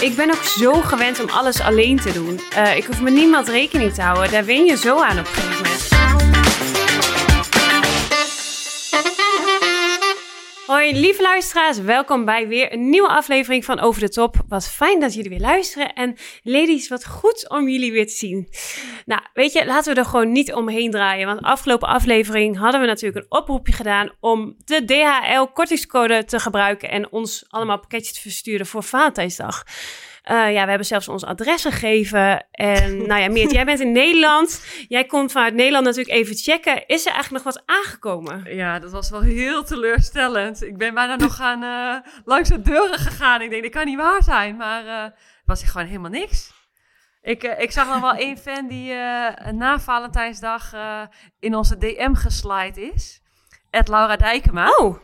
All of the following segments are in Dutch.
Ik ben ook zo gewend om alles alleen te doen. Uh, ik hoef met niemand rekening te houden. Daar wen je zo aan op een. Lieve luisteraars, welkom bij weer een nieuwe aflevering van Over de Top. Wat fijn dat jullie weer luisteren en ladies, wat goed om jullie weer te zien. Nou, weet je, laten we er gewoon niet omheen draaien, want afgelopen aflevering hadden we natuurlijk een oproepje gedaan om de DHL kortingscode te gebruiken en ons allemaal pakketjes te versturen voor Valentijnsdag. Uh, ja, we hebben zelfs ons adres gegeven. En nou ja, Meert, jij bent in Nederland. Jij komt vanuit Nederland natuurlijk even checken. Is er eigenlijk nog wat aangekomen? Ja, dat was wel heel teleurstellend. Ik ben bijna nog aan, uh, langs de deuren gegaan. Ik denk, dit kan niet waar zijn. Maar uh, was er gewoon helemaal niks. Ik, ik zag nog wel één fan die na Valentijnsdag in onze DM geslide is. Ed Laura Dijkema. Oh.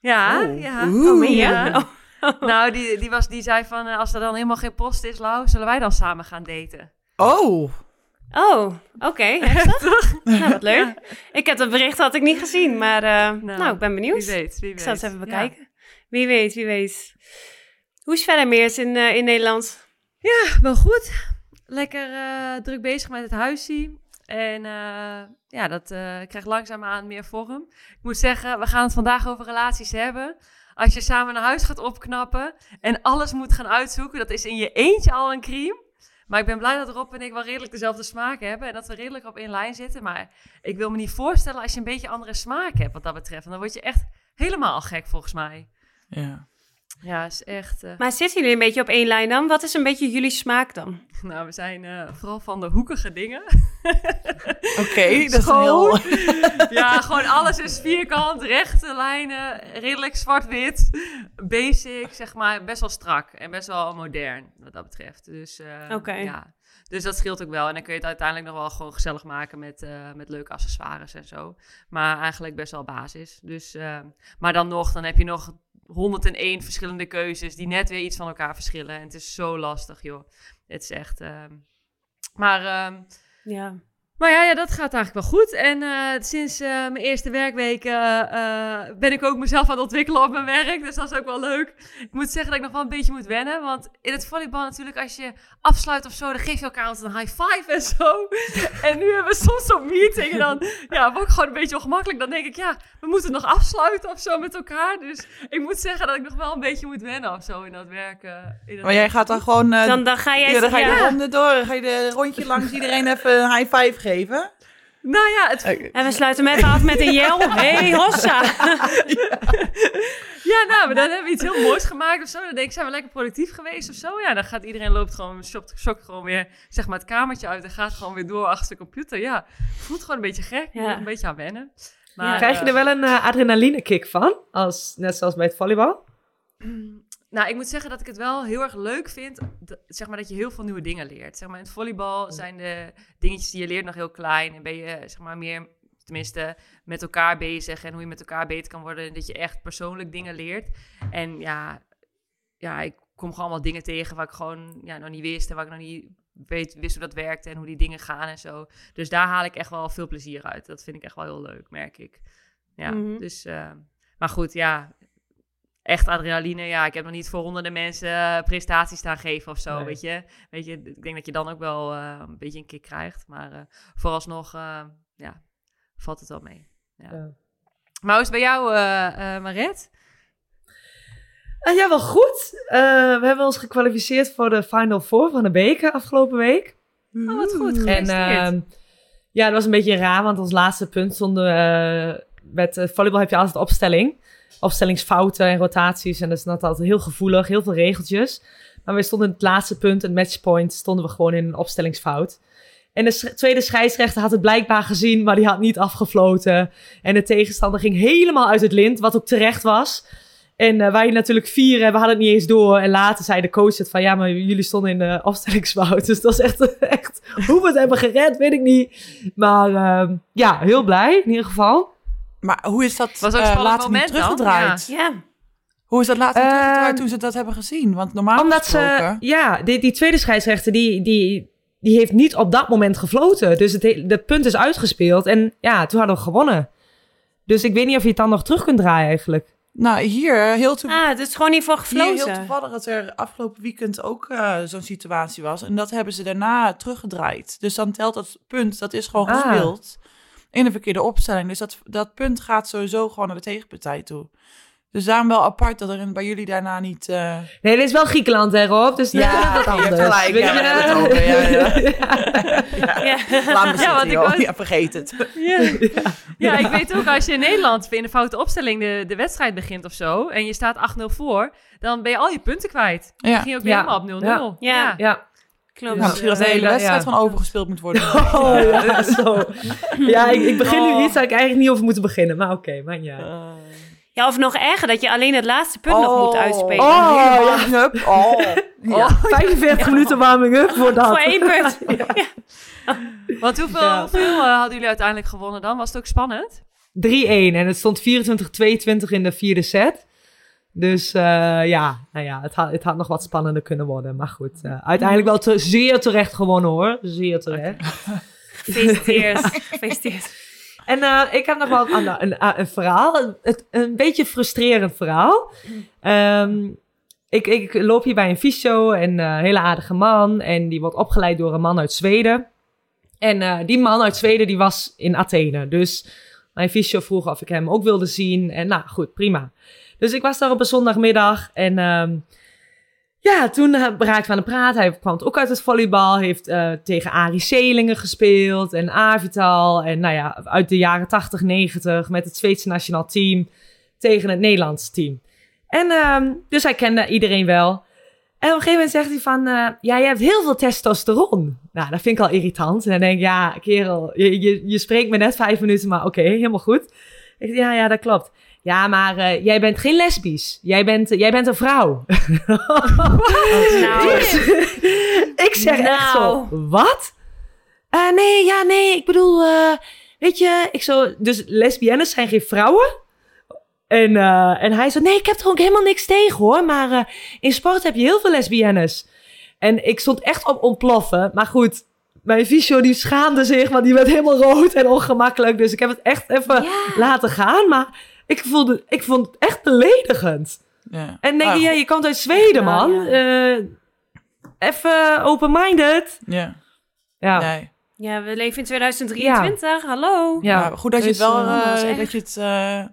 Ja, ja. Oeh. Oh, ja. Oh. nou, die, die, was, die zei van, uh, als er dan helemaal geen post is, Lau, zullen wij dan samen gaan daten? Oh. Oh, oké. Okay, nou, wat leuk. Ik heb dat bericht had ik niet gezien, maar uh, nou, nou, ik ben benieuwd. Wie weet, wie weet. Ik zal het even bekijken. Ja. Wie weet, wie weet. Hoe is verder meer in, uh, in Nederland? Ja, wel goed. Lekker druk bezig met het huisje. En ja, dat krijgt langzaamaan meer vorm. Ik moet zeggen, we gaan het vandaag over relaties hebben als je samen een huis gaat opknappen en alles moet gaan uitzoeken, dat is in je eentje al een crime. Maar ik ben blij dat Rob en ik wel redelijk dezelfde smaak hebben en dat we redelijk op één lijn zitten. Maar ik wil me niet voorstellen als je een beetje andere smaak hebt wat dat betreft. Dan word je echt helemaal gek volgens mij. Ja. Ja, is echt. Uh... Maar zitten jullie een beetje op één lijn dan? Wat is een beetje jullie smaak dan? Nou, we zijn uh, vooral van de hoekige dingen. Oké, okay, dat is heel... ja, gewoon alles is vierkant, rechte lijnen, redelijk zwart-wit, basic, zeg maar, best wel strak en best wel modern wat dat betreft. Dus uh, okay. ja, dus dat scheelt ook wel. En dan kun je het uiteindelijk nog wel gewoon gezellig maken met, uh, met leuke accessoires en zo. Maar eigenlijk best wel basis. Dus, uh, maar dan nog, dan heb je nog 101 verschillende keuzes die net weer iets van elkaar verschillen. En het is zo lastig, joh. Het is echt. Uh, maar. Uh, ja. Maar ja, ja, dat gaat eigenlijk wel goed. En uh, sinds uh, mijn eerste werkweek uh, ben ik ook mezelf aan het ontwikkelen op mijn werk. Dus dat is ook wel leuk. Ik moet zeggen dat ik nog wel een beetje moet wennen. Want in het volleybal natuurlijk, als je afsluit of zo, dan geef je elkaar altijd een high five en zo. en nu hebben we soms zo'n meeting en dan ja, word ik gewoon een beetje ongemakkelijk. Dan denk ik, ja, we moeten nog afsluiten of zo met elkaar. Dus ik moet zeggen dat ik nog wel een beetje moet wennen of zo in dat werk. In dat maar jij gaat dan gewoon... dan, dan ga jij... Ja, dan ga je ja. de ronde door. Dan ga je de rondje langs iedereen even een high five geven. Nou ja, het... En we sluiten hem even af met een jel. hey, hossa! ja. nou, dan hebben we iets heel moois gemaakt of zo. Dan denk ik, zijn we lekker productief geweest of zo? Ja, dan gaat iedereen loopt gewoon, shopt, shopt gewoon weer, zeg maar, het kamertje uit en gaat gewoon weer door achter de computer. Ja, voelt gewoon een beetje gek, ja. een beetje aan wennen. Maar, ja. Krijg je er wel een uh, adrenaline kick van? Als, net zoals bij het volleybal? Nou, ik moet zeggen dat ik het wel heel erg leuk vind, zeg maar, dat je heel veel nieuwe dingen leert. Zeg maar, in het volleybal zijn de dingetjes die je leert nog heel klein en ben je, zeg maar, meer, tenminste, met elkaar bezig en hoe je met elkaar beter kan worden. Dat je echt persoonlijk dingen leert. En ja, ja ik kom gewoon allemaal dingen tegen waar ik gewoon ja, nog niet wist en waar ik nog niet weet, wist hoe dat werkte en hoe die dingen gaan en zo. Dus daar haal ik echt wel veel plezier uit. Dat vind ik echt wel heel leuk, merk ik. Ja, mm -hmm. dus... Uh, maar goed, ja, echt adrenaline. Ja, ik heb nog niet voor honderden mensen uh, prestaties staan geven of zo, nee. weet je. Weet je, ik denk dat je dan ook wel uh, een beetje een kick krijgt. Maar uh, vooralsnog, ja, valt het wel mee. Ja. ja. Maar hoe is het bij jou, Maret? ja, wel goed. we hebben ons gekwalificeerd voor de Final Four van de beker afgelopen week. Oh, wat goed. En ehm, ja, dat was een beetje raar, want ons laatste punt stonden... met volleybal heb je altijd opstelling opstellingsfouten en rotaties. En dat is dat heel gevoelig, heel veel regeltjes. Maar we stonden in het laatste punt, het matchpoint, stonden we gewoon in een opstellingsfout. En de tweede scheidsrechter had het blijkbaar gezien, maar die had niet afgefloten. En de tegenstander ging helemaal uit het lint, wat ook terecht was. En uh, wij natuurlijk vieren, we hadden het niet eens door. En later zei de coach het van, ja, maar jullie stonden in de opstellingsfout. Dus dat is echt, echt hoe we het hebben gered, weet ik niet. Maar uh, ja, heel blij in ieder geval. Maar hoe is dat Was ook uh, later niet teruggedraaid? Ja. Hoe is dat later uh, teruggedraaid toen ze dat hebben gezien? Want normaal Omdat ze, ja, die, die tweede scheidsrechter, die, die, die heeft niet op dat moment gefloten. Dus het, de punt is uitgespeeld. En ja, toen hadden we gewonnen. Dus ik weet niet of je het dan nog terug kunt draaien eigenlijk. Nou, hier heel toevallig. Ah, het is gewoon niet voor Hier heel gefloten. toevallig dat er afgelopen weekend ook eh, zo'n situatie was. En dat hebben ze daarna teruggedraaid. Dus dan telt dat punt, dat is gewoon Ah. gespeeld in de verkeerde opstelling. Dus dat, dat punt gaat sowieso gewoon naar de tegenpartij toe. Dus daarom wel apart dat er in- bij jullie daarna niet... eh, Nee, dit is wel Griekenland, hè, Rob? Dus Ja, ja, je hebt anders. gelijk, Weet ja, je? we hebben het over, ja, Ja. Laat me zitten, want ik joh. wou- Ja, vergeet het. Ja. ja, ik weet ook, als je in Nederland in een foute opstelling de, de wedstrijd begint of zo, en je staat 8-0 voor, dan ben je al je punten kwijt. Dan Ja. ging je ook weer Ja. helemaal op 0-0. Ja. Ja. Klopt. Ja, misschien dat de hele wedstrijd ja. van overgespeeld moet worden. Oh, ja, zo. Ja, ik, ik begin Oh. nu iets waar ik eigenlijk niet over moet beginnen. Maar oké, maar ja. Ja, of nog erger, dat je alleen het laatste punt nog moet uitspelen. Oh, ja. hup. Oh. Ja. 45 minuten warming up voor dat. Voor één punt. Want hoeveel, Ja. hoeveel eh, hadden jullie uiteindelijk gewonnen dan? Was het ook spannend? 3-1 en het stond 24-22 in de vierde set. Dus eh, ja, nou ja het, had, het had nog wat spannender kunnen worden. Maar goed, eh, uiteindelijk wel te- zeer terecht gewonnen hoor. Zeer terecht. Gefeliciteerd. Gefeliciteerd. En eh, ik heb nog wel een, een, een, verhaal. Een, een beetje frustrerend verhaal. Ehm, ik, ik loop hier bij een fysio en een hele aardige man. En die wordt opgeleid door een man uit Zweden. En die man uit Zweden die was in Athene. Dus mijn fysio vroeg of ik hem ook wilde zien. En nou goed, prima. Dus ik was daar op een zondagmiddag. En ehm, ja, toen uh, we aan de praat. Hij kwam ook uit het volleybal. Heeft eh, tegen Arie Selingen gespeeld. En Avital. En nou ja, uit de jaren 80, 90 met het Zweedse nationaal team. Tegen het Nederlandse team. En ehm, dus hij kende iedereen wel. En op een gegeven moment zegt hij van... eh, ja, je hebt heel veel testosteron. Nou, dat vind ik al irritant. En dan denk ik, ja, kerel, je, je, spreekt me net vijf minuten, maar oké, helemaal goed. Ik ja, ja, dat klopt. Ja, maar eh, jij bent geen lesbisch. Jij bent, jij bent een vrouw. Nou, ik zeg echt zo, Nou. wat? Eh, nee, ja, nee, ik bedoel, eh, weet je, ik zo, dus lesbiennes zijn geen vrouwen? En, eh, en hij zo, nee, ik heb er ook helemaal niks tegen hoor, maar eh, in sport heb je heel veel lesbiennes. En ik stond echt op ontploffen, maar goed, mijn fysio die schaamde zich, want die werd helemaal rood en ongemakkelijk, dus ik heb het echt even ja. laten gaan, maar ik, voelde, ik vond het echt beledigend. Ja. En denk Ah, je, ja, je komt uit Zweden, man. ja. Eh, even open-minded. Ja. Ja. Nee. ja, we leven in 2023. Hallo. Ja. Ja, goed dat je het Dus, wel, eh, eh, dat is echt- dat je het eh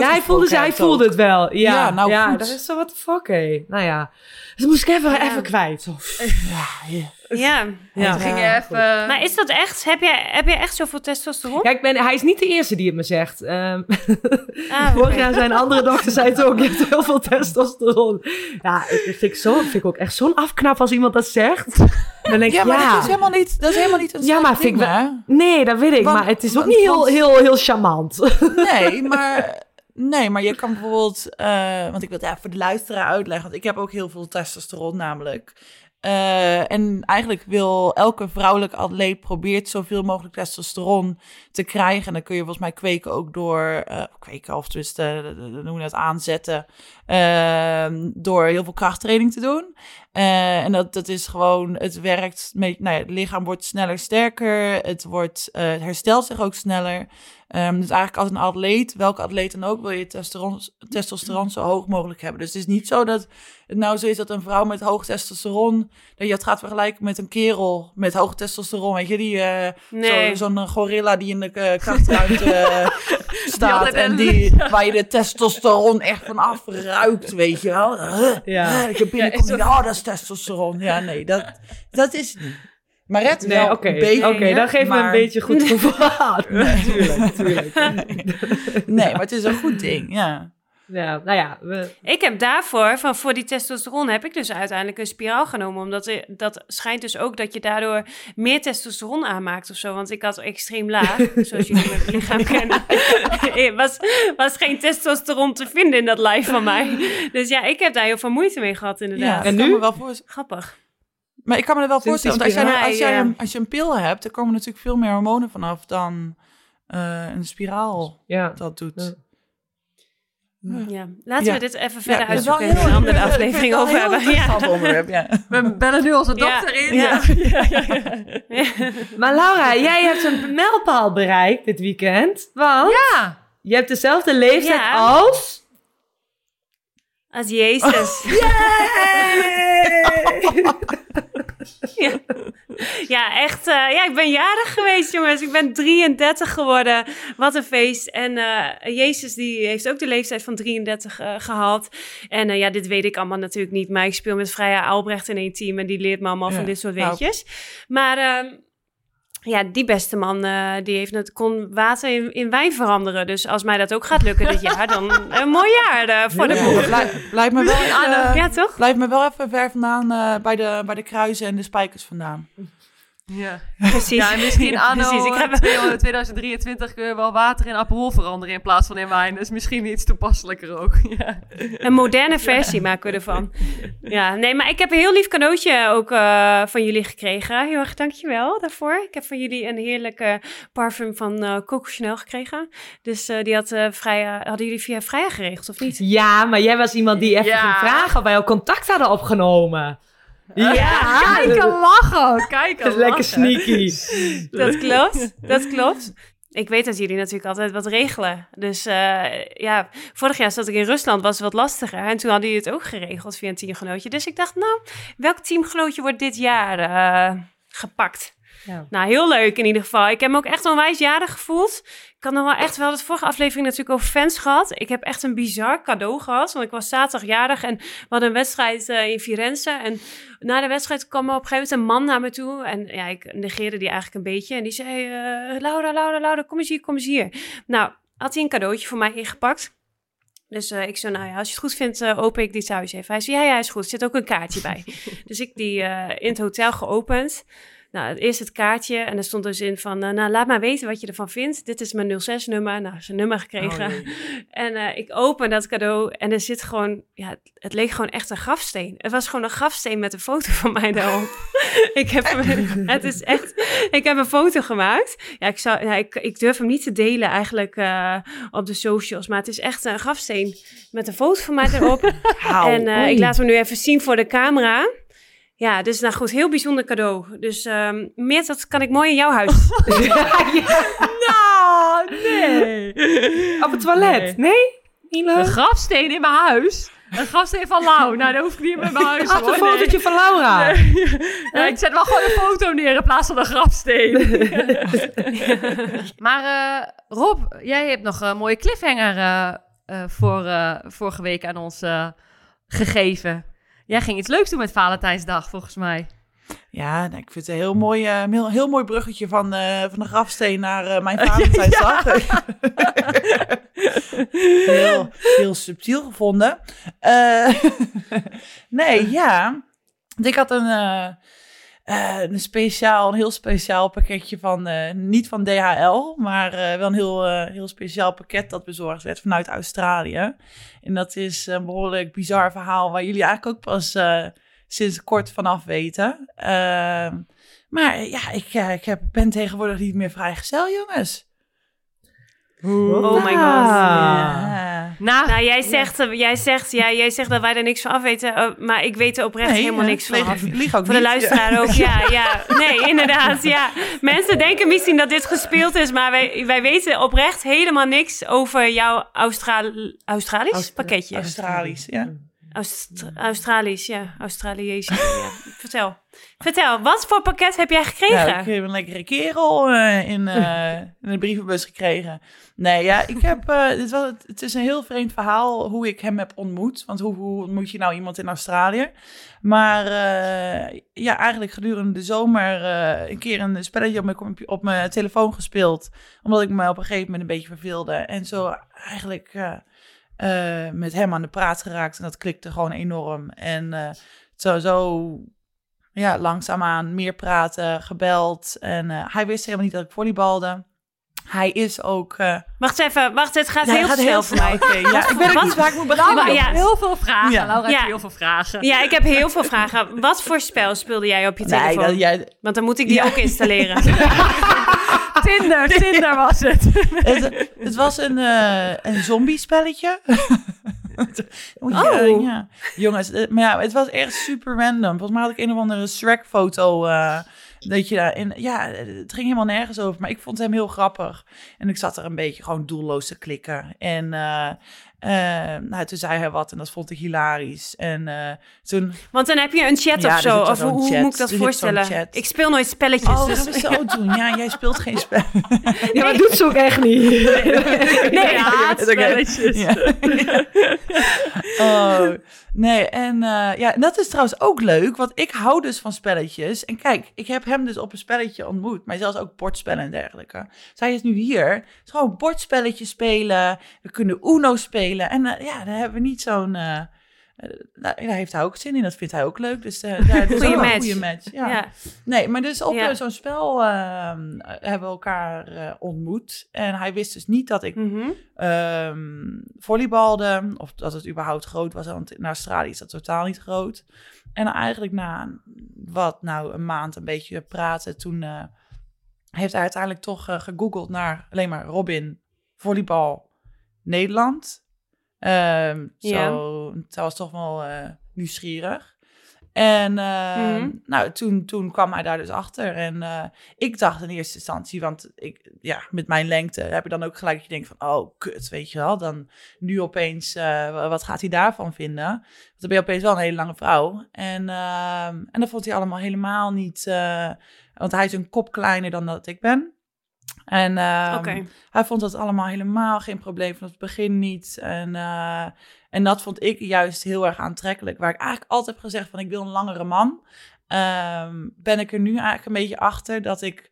Ja, hij voelde, ze- hij voelde het wel. Ja, Ja, nou ja goed. dat is zo, what the fuck, hé. Nou ja. Dus moest ik even, Ja. even kwijt. Ja, ja. Ja. Ja. Toen ging je Ja, even... Maar is dat echt? Heb je, heb je echt zoveel testosteron? Ja, ik ben, hij is niet de eerste die het me zegt. Ehm Ah, vorig jaar zijn andere dokters zei het ook. Je hebt heel veel testosteron. Ja, ik, vind, ik zo, vind ik ook echt zo'n afknap als iemand dat zegt. Dan denk ik, Ja, ja. maar dat is helemaal niet, dat is helemaal niet een Ja, maar vind ding, ik hè? Nee, dat weet ik. Want- maar het is ook want- niet heel, heel, heel charmant. Nee, maar, nee, maar je kan bijvoorbeeld... eh, want ik wil het even voor de luisteraar uitleggen. Want ik heb ook heel veel testosteron namelijk. Eh, en eigenlijk wil elke vrouwelijke atleet probeert zoveel mogelijk testosteron te krijgen. En dan kun je volgens mij kweken ook door... eh, kweken of eh, noem je dat, aanzetten. eh, door heel veel krachttraining te doen. Eh, en dat, dat is gewoon, het werkt, met, nou ja, het lichaam wordt sneller sterker, het, wordt, eh, het herstelt zich ook sneller. Ehm, dus eigenlijk als een atleet, welke atleet dan ook, wil je testosteron, testosteron zo hoog mogelijk hebben. Dus het is niet zo dat het nou zo is dat een vrouw met hoog testosteron, dat je het gaat vergelijken met een kerel met hoog testosteron. Weet je, die, Nee. zo- zo'n gorilla die in de eh, krachtruimte eh, staat en die, waar je de testosteron echt van afruikt, weet je wel. Huh, Ja. huh, je binnenkomt en denkt, oh, dat is testosteron. Ja, nee, dat, dat is het niet. Maar het Nee, wel oké. een beetje. Oké, dan geef me een maar- beetje goed gevoel. Natuurlijk, natuurlijk. Nee, maar het is een goed ding, ja. Ja, nou ja, we, Ik heb daarvoor, van voor die testosteron, heb ik dus uiteindelijk een spiraal genomen. Omdat er- dat schijnt dus ook dat je daardoor meer testosteron aanmaakt of zo. Want ik had extreem laag, zoals jullie mijn lichaam kennen. Er was, was geen testosteron te vinden in dat lijf van mij. Dus ja, ik heb daar heel veel moeite mee gehad ja inderdaad. ik En nu? me wel voorstellen. Grappig. Maar ik kan me er wel voorstellen, want als jij, als, jij Ja, een, als je een pil hebt, dan komen natuurlijk veel meer hormonen vanaf dan eh, een spiraal ja. dat doet. Ja. Ja. Laten Ja. we dit even verder wel uitzoeken en een andere aflevering over hebben. Ja. onderwerp, ja. We bellen nu onze Ja. dokter in. Ja. Maar Laura, jij hebt een mijlpaal bereikt dit weekend. Want Ja. je hebt dezelfde leeftijd Ja. als... Als Jezus. ja. ja, echt. eh, ja, ik ben jarig geweest, jongens. Ik ben 33 geworden. Wat een feest. En eh, Jezus, die heeft ook de leeftijd van 33 eh, gehaald. En ja, dit weet ik allemaal natuurlijk niet. Maar ik speel met Freya Albrecht in één team. En die leert me allemaal Ja, van dit soort nou. weetjes. Maar... ja, die beste man, eh, die heeft het, kon water in, in wijn veranderen. Dus als mij dat ook gaat lukken dit jaar, dan een mooi jaar eh, voor de Ja, boeg. blijf, blijf me wel Ja, toch? blijf me wel even ver vandaan eh, bij, de, bij de kruisen en de spijkers vandaan. Ja. Precies. ja, en misschien anno Precies, ik heb- eh, 2023 kun je wel water in Aperol veranderen in plaats van in wijn. Dat is misschien iets toepasselijker ook. Ja. Een moderne versie maken we ervan. Ja, nee, maar ik heb een heel lief cadeautje ook eh, van jullie gekregen. Heel erg dankjewel daarvoor. Ik heb van jullie een heerlijke parfum van eh Coco Chanel gekregen. Dus eh, die had, eh, Freya, hadden jullie via Freya geregeld, of niet? Ja, maar jij was iemand die even Ja. ging vragen of wij al contact hadden opgenomen. Ja, kijk een lachen. Kijk Dat is lekker lachen. sneaky. Dat klopt, dat klopt. Ik weet dat jullie natuurlijk altijd wat regelen. Dus eh, ja, vorig jaar zat ik in Rusland, was het wat lastiger. En toen hadden jullie het ook geregeld via een teamgenootje. Dus ik dacht, nou, welk teamgenootje wordt dit jaar eh, gepakt? Ja. Nou, heel leuk in ieder geval. Ik heb me ook echt onwijs jarig gevoeld. Ik had nog wel echt wel de vorige aflevering natuurlijk over fans gehad. Ik heb echt een bizar cadeau gehad. Want ik was zaterdag jarig en we hadden een wedstrijd eh, in Firenze. En na de wedstrijd kwam er op een gegeven moment een man naar me toe. En ja, ik negeerde die eigenlijk een beetje. En die zei, eh, Laura, Laura, Laura, kom eens hier, kom eens hier. Nou, had hij een cadeautje voor mij ingepakt. Dus eh, ik zei, nou ja, als je het goed vindt, open ik dit thuis even. Hij zei, ja, ja, is goed. Er zit ook een kaartje bij. dus ik die in het hotel geopend. Nou, het eerst het kaartje en er stond dus in van, eh, nou, laat maar weten wat je ervan vindt. Dit is mijn 06-nummer. Nou, zijn nummer gekregen. en eh, ik open dat cadeau en er zit gewoon, ja, het, leek gewoon echt een grafsteen. Het was gewoon een grafsteen met een foto van mij daarop. ik heb, het is echt, ik heb een foto gemaakt. Ja, ik, zou, ja, ik, ik durf hem niet te delen eigenlijk eh, op de socials, maar het is echt een grafsteen met een foto van mij erop. En ik laat hem nu even zien voor de camera. Ja, dus nou goed, heel bijzonder cadeau. Dus ehm meer dat kan ik mooi in jouw huis. Nou, nee. Op het toilet. Nee? Niet Een grafsteen in mijn huis. Een grafsteen van Lau. Nou, dat hoef ik niet in mijn huis. Een Nee. fotootje van Laura. Ja, ik zet wel gewoon een foto neer in plaats van een grafsteen. maar eh, Rob, jij hebt nog een mooie cliffhanger eh, eh, voor, eh, vorige week aan ons gegeven. Jij ging iets leuks doen met Valentijnsdag, volgens mij. Ja, nou, ik vind het een heel mooi, eh, heel, heel mooi bruggetje van, eh, van de grafsteen naar eh, mijn Valentijnsdag. heel, heel subtiel gevonden. Nee, ja. Ik had een, eh, een speciaal, een heel speciaal pakketje van, eh, niet van DHL, maar eh, wel een heel, eh, heel speciaal pakket dat bezorgd werd vanuit Australië. En dat is een behoorlijk bizar verhaal waar jullie eigenlijk ook pas eh, sinds kort vanaf weten. Ehm, maar ja, ik, eh, ik heb, ben tegenwoordig niet meer vrijgezel, jongens. Oh my god. Ja. Nou, Nou, jij zegt, eh, jij, zegt, ja, jij zegt dat wij er niks van af weten, eh, maar ik weet er oprecht helemaal niks van lieg- af. lieg ook Voor de luisteraar ook, ja, ja. Nee, inderdaad, ja. Mensen denken misschien dat dit gespeeld is, maar wij, wij weten oprecht helemaal niks over jouw Austral Australisch Austra- pakketje. Australisch, ja. Aust Australisch, ja. Australiërs. ja. Vertel. Vertel, wat voor pakket heb jij gekregen? Ja, ik heb een lekkere kerel eh, in, eh, in de brievenbus gekregen. Nee, ja, ik heb. eh, het, was, het is een heel vreemd verhaal hoe ik hem heb ontmoet. Want hoe, hoe ontmoet je nou iemand in Australië? Maar eh, ja, eigenlijk gedurende de zomer eh, een keer een spelletje op mijn, op mijn telefoon gespeeld. Omdat ik me op een gegeven moment een beetje verveelde. En zo eigenlijk eh, met hem aan de praat geraakt. En dat klikte gewoon enorm. En eh, zo, zo ja, langzaamaan meer praten, gebeld. En eh, hij wist helemaal niet dat ik volleybalde. Hij is ook... eh, Wacht even, wacht, het gaat ja, heel het gaat snel voor mij. Oké, ja, ik weet ook Wat- niet waar ik moet ja. heeft heel veel vragen. Ja. Laura Ja. heeft heel veel vragen. Ja, ik heb heel veel vragen. Wat voor spel speelde jij op je Nee, telefoon? dat, jij, Want dan moet ik die Ja. ook installeren. Tinder, Tinder was het. het, het was een, eh een zombie-spelletje. Oh. eh, ja. Jongens, maar ja, het was echt super random. Volgens mij had ik een of andere Shrek-foto. eh, dat je daarin, ja, het ging helemaal nergens over. Maar ik vond hem heel grappig. En ik zat er een beetje gewoon doelloos te klikken. En, eh, Eh, nou, toen zei hij wat en dat vond ik hilarisch. En eh, toen... Want dan heb je een chat Ja, of zo. Of hoe, chat. moet ik dat voorstellen? Ik speel nooit spelletjes. Oh, dus... we zo doen? Ja, jij speelt geen spel. Ja, maar dat doet ze ook echt niet. Nee, Ja, haatspelletjes. Ja. oh, nee. En eh, ja, en dat is trouwens ook leuk, want ik hou dus van spelletjes. En kijk, ik heb hem dus op een spelletje ontmoet, maar zelfs ook bordspellen en dergelijke. Zij is nu hier. Is gewoon bordspelletjes spelen. We kunnen Uno spelen. En eh, ja, dan hebben we niet zo'n... eh, eh, nou, daar heeft hij ook zin in, dat vindt hij ook leuk. Dus ja, het is Goeie ook een match. goede match. ja. Ja. Nee, maar dus op Ja. zo'n spel ehm, hebben we elkaar ontmoet. En hij wist dus niet dat ik Mhm. ehm volleybalde. Of dat het überhaupt groot was. Want in Australië is dat totaal niet groot. En eigenlijk na wat, nou, een maand een beetje praten. Toen heeft hij uiteindelijk toch gegoogeld naar alleen maar Robin volleybal Nederland. Ehm Ja. Zo, dat was toch wel eh, nieuwsgierig. En Mhm. nou, toen, toen kwam hij daar dus achter. En eh, ik dacht in eerste instantie, want ik, ja, met mijn lengte heb je dan ook gelijk dat je denkt van, oh, kut, weet je wel. Dan nu opeens, eh, wat gaat hij daarvan vinden? Want dan ben je opeens wel een hele lange vrouw. En, ehm, en dat vond hij allemaal helemaal niet, want hij is een kop kleiner dan dat ik ben. En ehm, hij vond dat allemaal helemaal geen probleem van het begin niet. En, eh, en dat vond ik juist heel erg aantrekkelijk. Waar ik eigenlijk altijd heb gezegd van ik wil een langere man. ehm, ben ik er nu eigenlijk een beetje achter dat ik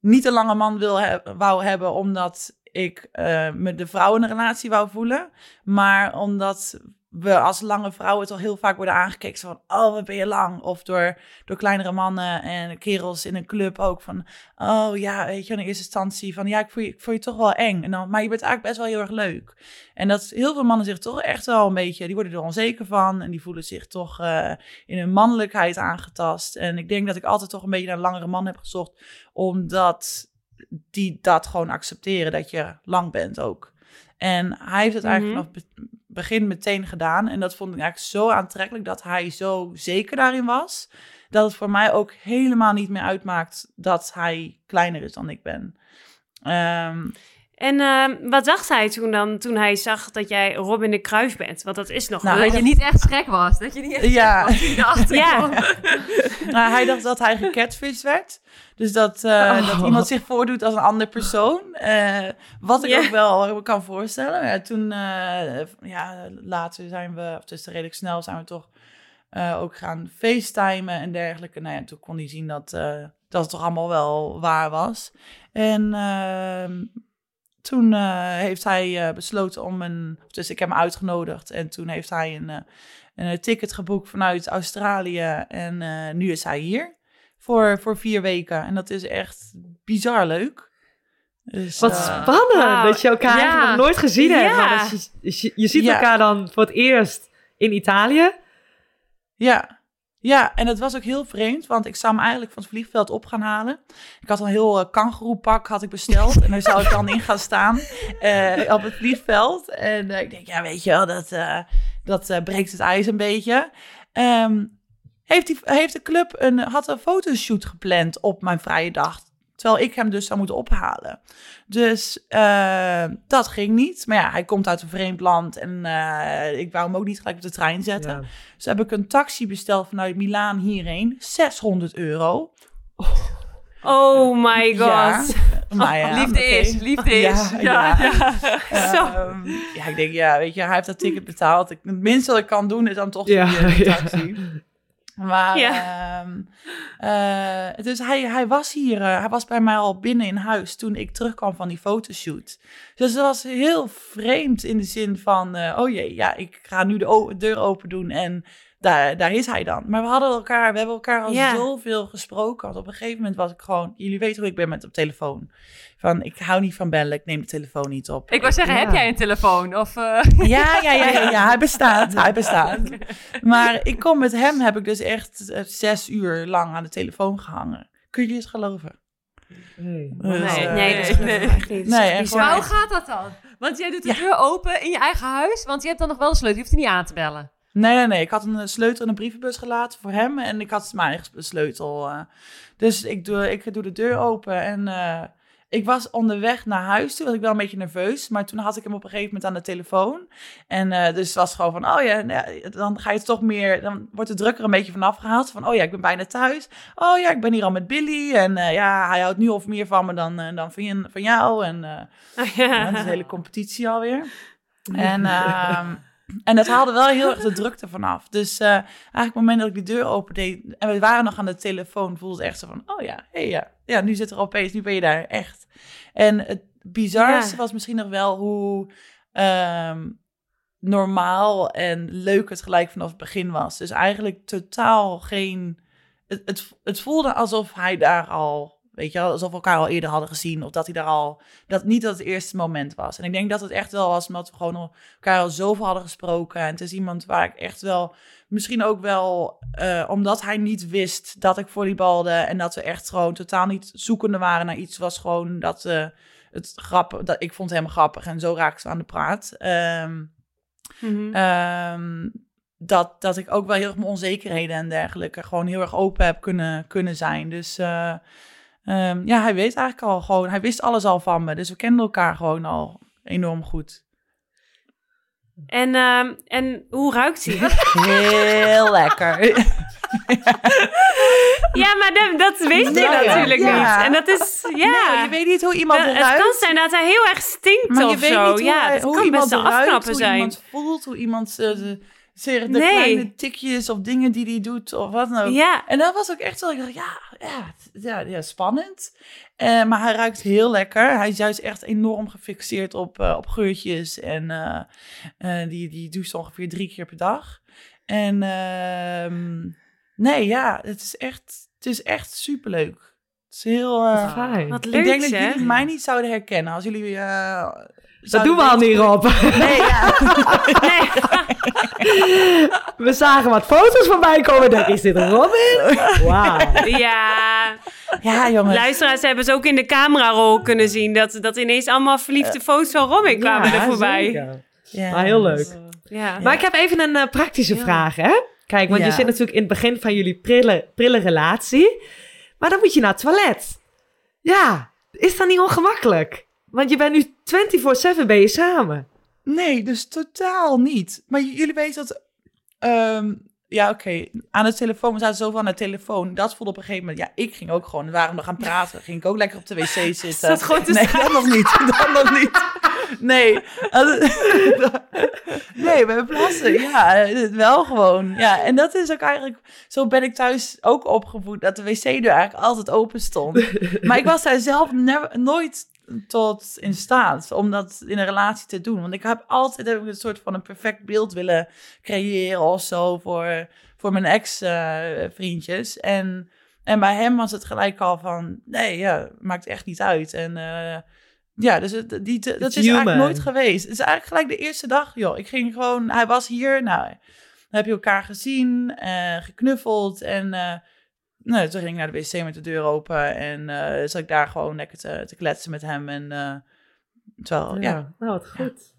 niet een lange man wil he- wou hebben omdat ik eh, me de vrouw in een relatie wou voelen. Maar omdat we als lange vrouwen toch heel vaak worden aangekeken van, oh, wat ben je lang? Of door, door kleinere mannen en kerels in een club ook van, oh ja, weet je, in eerste instantie van, ja, ik voel je, ik voel je toch wel eng. En dan, maar je bent eigenlijk best wel heel erg leuk. En dat heel veel mannen zich toch echt wel een beetje, die worden er onzeker van en die voelen zich toch eh, in hun mannelijkheid aangetast. En ik denk dat ik altijd toch een beetje naar een langere man heb gezocht, omdat die dat gewoon accepteren, dat je lang bent ook. En hij heeft het eigenlijk Mhm. vanaf be- begin meteen gedaan. En dat vond ik eigenlijk zo aantrekkelijk dat hij zo zeker daarin was. Dat het voor mij ook helemaal niet meer uitmaakt dat hij kleiner is dan ik ben. Ehm, En ehm, wat dacht hij toen dan, toen hij zag dat jij Robin de Kruif bent? Want dat is nog Nou, wel. Dat je niet echt schrek was. Dat je niet echt Ja. was. Ja. nou, hij dacht dat hij gecatfished werd. Dus dat, eh, Oh. dat iemand zich voordoet als een ander persoon. Eh, wat ik ook wel kan voorstellen. Ja, toen, eh, ja, later zijn we, of dus redelijk snel zijn we toch eh, ook gaan facetimen en dergelijke. Nou ja, toen kon hij zien dat, eh, dat het toch allemaal wel waar was. En ehm, toen eh, heeft hij eh, besloten om een... Dus ik heb hem uitgenodigd en toen heeft hij een, eh, een ticket geboekt vanuit Australië. En eh, nu is hij hier voor, voor vier weken. En dat is echt bizar leuk. Dus, Wat spannend dat je elkaar Ja. nog nooit gezien hebt. Maar je, je, je ziet Ja. elkaar dan voor het eerst in Italië. Ja. Ja, en het was ook heel vreemd, want ik zou hem eigenlijk van het vliegveld op gaan halen. Ik had een heel uh, kangeroepak had ik besteld en daar zou ik dan in gaan staan eh, op het vliegveld. En eh, ik denk, ja, weet je wel, dat, dat breekt het ijs een beetje. Ehm, heeft, die, heeft de club een, had een fotoshoot gepland op mijn vrije dag, terwijl ik hem dus zou moeten ophalen. Dus eh, dat ging niet. Maar ja, hij komt uit een vreemd land en eh, ik wou hem ook niet gelijk op de trein zetten. Ja. Dus heb ik een taxi besteld vanuit Milaan hierheen. 600 euro. Oh my god. Ja, maar ja, Liefde is, liefde is. Ja, ja. Zo. Ehm, ja, ik denk, ja, weet je, hij heeft dat ticket betaald. Ik, het minste wat ik kan doen is dan toch Ja, ja. taxi. Maar, Ja. ehm, eh, dus hij, hij was hier, eh, hij was bij mij al binnen in huis toen ik terugkwam van die fotoshoot. Dus dat was heel vreemd in de zin van, eh, oh jee, ja, ik ga nu de deur open doen en daar, daar is hij dan. Maar we hadden elkaar, we hebben elkaar al Ja. zoveel gesproken. Want op een gegeven moment was ik gewoon, jullie weten hoe ik ben met op telefoon. Van, ik hou niet van bellen, ik neem de telefoon niet op. Ik wou zeggen, Ja. heb jij een telefoon? Of, eh, Ja, ja, ja, ja, ja, hij bestaat, hij bestaat. Maar ik kom met hem, heb ik dus echt eh, zes uur lang aan de telefoon gehangen. Kun je het geloven? Nee. Dus, Nee, eh, nee, dat is nee. echt niet. Nee, echt maar hoe gaat dat dan? Want jij doet de Ja. deur open in je eigen huis, want je hebt dan nog wel een sleutel. Je hoeft er niet aan te bellen. Nee, nee, nee. Ik had een eh, sleutel in een brievenbus gelaten voor hem en ik had mijn eigen sleutel. eh. Dus ik doe, ik doe de deur open en, eh, ik was onderweg naar huis toe, was ik wel een beetje nerveus. Maar toen had ik hem op een gegeven moment aan de telefoon. En eh, dus het was gewoon van, oh ja, nou dan ga je toch meer, dan wordt de druk er een beetje vanaf gehaald. Van, oh ja, ik ben bijna thuis. Oh ja, ik ben hier al met Billy. En ja, hij houdt nu of meer van me dan, dan van, van jou. En Oh, ja, ja. dat is een hele competitie alweer. En, ehm, en dat haalde wel heel erg de drukte vanaf. Dus eh, eigenlijk op het moment dat ik die deur opendeed en we waren nog aan de telefoon, voelde het echt zo van, oh ja, hey, ja, ja, nu zit er opeens, nu ben je daar echt. En het bizarste Ja. was misschien nog wel hoe ehm, normaal en leuk het gelijk vanaf het begin was. Dus eigenlijk totaal geen. Het, het, het voelde alsof hij daar al. Weet je alsof we elkaar al eerder hadden gezien. Of dat hij daar al. Dat niet dat het eerste moment was. En ik denk dat het echt wel was omdat we gewoon elkaar al zoveel hadden gesproken. En het is iemand waar ik echt wel. Misschien ook wel eh, omdat hij niet wist dat ik volleybalde. En dat we echt gewoon totaal niet zoekende waren naar iets. Was gewoon dat. eh het grappig. Dat, ik vond hem grappig. En zo raakten we aan de praat. Ehm, Mhm. Ehm, dat, dat ik ook wel heel erg mijn onzekerheden en dergelijke gewoon heel erg open heb kunnen, kunnen zijn. Dus eh, ehm, ja, hij weet eigenlijk al gewoon, hij wist alles al van me. Dus we kenden elkaar gewoon al enorm goed. En, ehm, en hoe ruikt hij? Heel lekker. ja, maar dat, hij Ja, natuurlijk ja. niet. En dat is, ja. Nee, je weet niet hoe iemand Dat- eruit... het kan zijn dat hij heel erg stinkt maar je of weet zo. niet hoe, ja, dat hoe kan iemand best eruit, afknappen hoe zijn. iemand voelt, hoe iemand eh, zeg, de Nee. kleine tikjes of dingen die hij doet of wat dan ook. Ja, En dat was ook echt zo, ik dacht, ja, ja, het- ja, ja spannend. Eh, maar hij ruikt heel lekker. Hij is juist echt enorm gefixeerd op, eh, op geurtjes. En eh, eh, die, die doucht ongeveer drie keer per dag. En ehm, nee, ja, het is echt, het is echt superleuk. Het is heel... Fijn. wat ik denk dat jullie mij niet zouden herkennen als jullie... Dat doen we al niet, Rob. Nee, ja. Nee. We zagen wat foto's voorbij komen. Ik dacht, is dit Robin? Wauw. ja, ja, jongens. luisteraars hebben ze ook in de camerarol kunnen zien. Dat, dat ineens allemaal verliefde foto's van Robin kwamen er voorbij. zeker. Ja. Maar heel leuk. Ja. Maar ik heb even een eh, praktische Ja. vraag, hè? Kijk, want je zit natuurlijk in het begin van jullie prille, prille relatie. Maar dan moet je naar het toilet. Ja, is dat niet ongemakkelijk? Want je bent nu 24-7 ben je samen. Nee, dus totaal niet. Maar jullie weten dat... ehm, ja, oké. Aan de telefoon, we zaten zoveel aan de telefoon. Dat voelde op een gegeven moment... Ja, ik ging ook gewoon... We waren nog gaan praten. Ging ik ook lekker op de wc zitten. Gewoon te Nee, dat nog niet. Dat nog niet. Nee. Nee, bij plassen. Ja, eh, wel gewoon. Ja, en dat is ook eigenlijk... Zo ben ik thuis ook opgevoed. Dat de wc-deur eigenlijk altijd open stond. Maar ik was daar zelf never, nooit tot in staat om dat in een relatie te doen. Want ik heb altijd heb ik een soort van een perfect beeld willen creëren of zo voor, voor mijn ex-vriendjes. en, en bij hem was het gelijk al van, nee, ja, maakt echt niet uit. En eh, ja, dus het, die, dat It's is eigenlijk nooit geweest. Het is eigenlijk gelijk de eerste dag, joh. Ik ging gewoon, hij was hier, nou, dan heb je elkaar gezien, eh, geknuffeld en... nou, toen ging ik naar de wc met de deur open en eh zat ik daar gewoon lekker te, te kletsen met hem. En eh terwijl, ja, Ja, nou wat goed.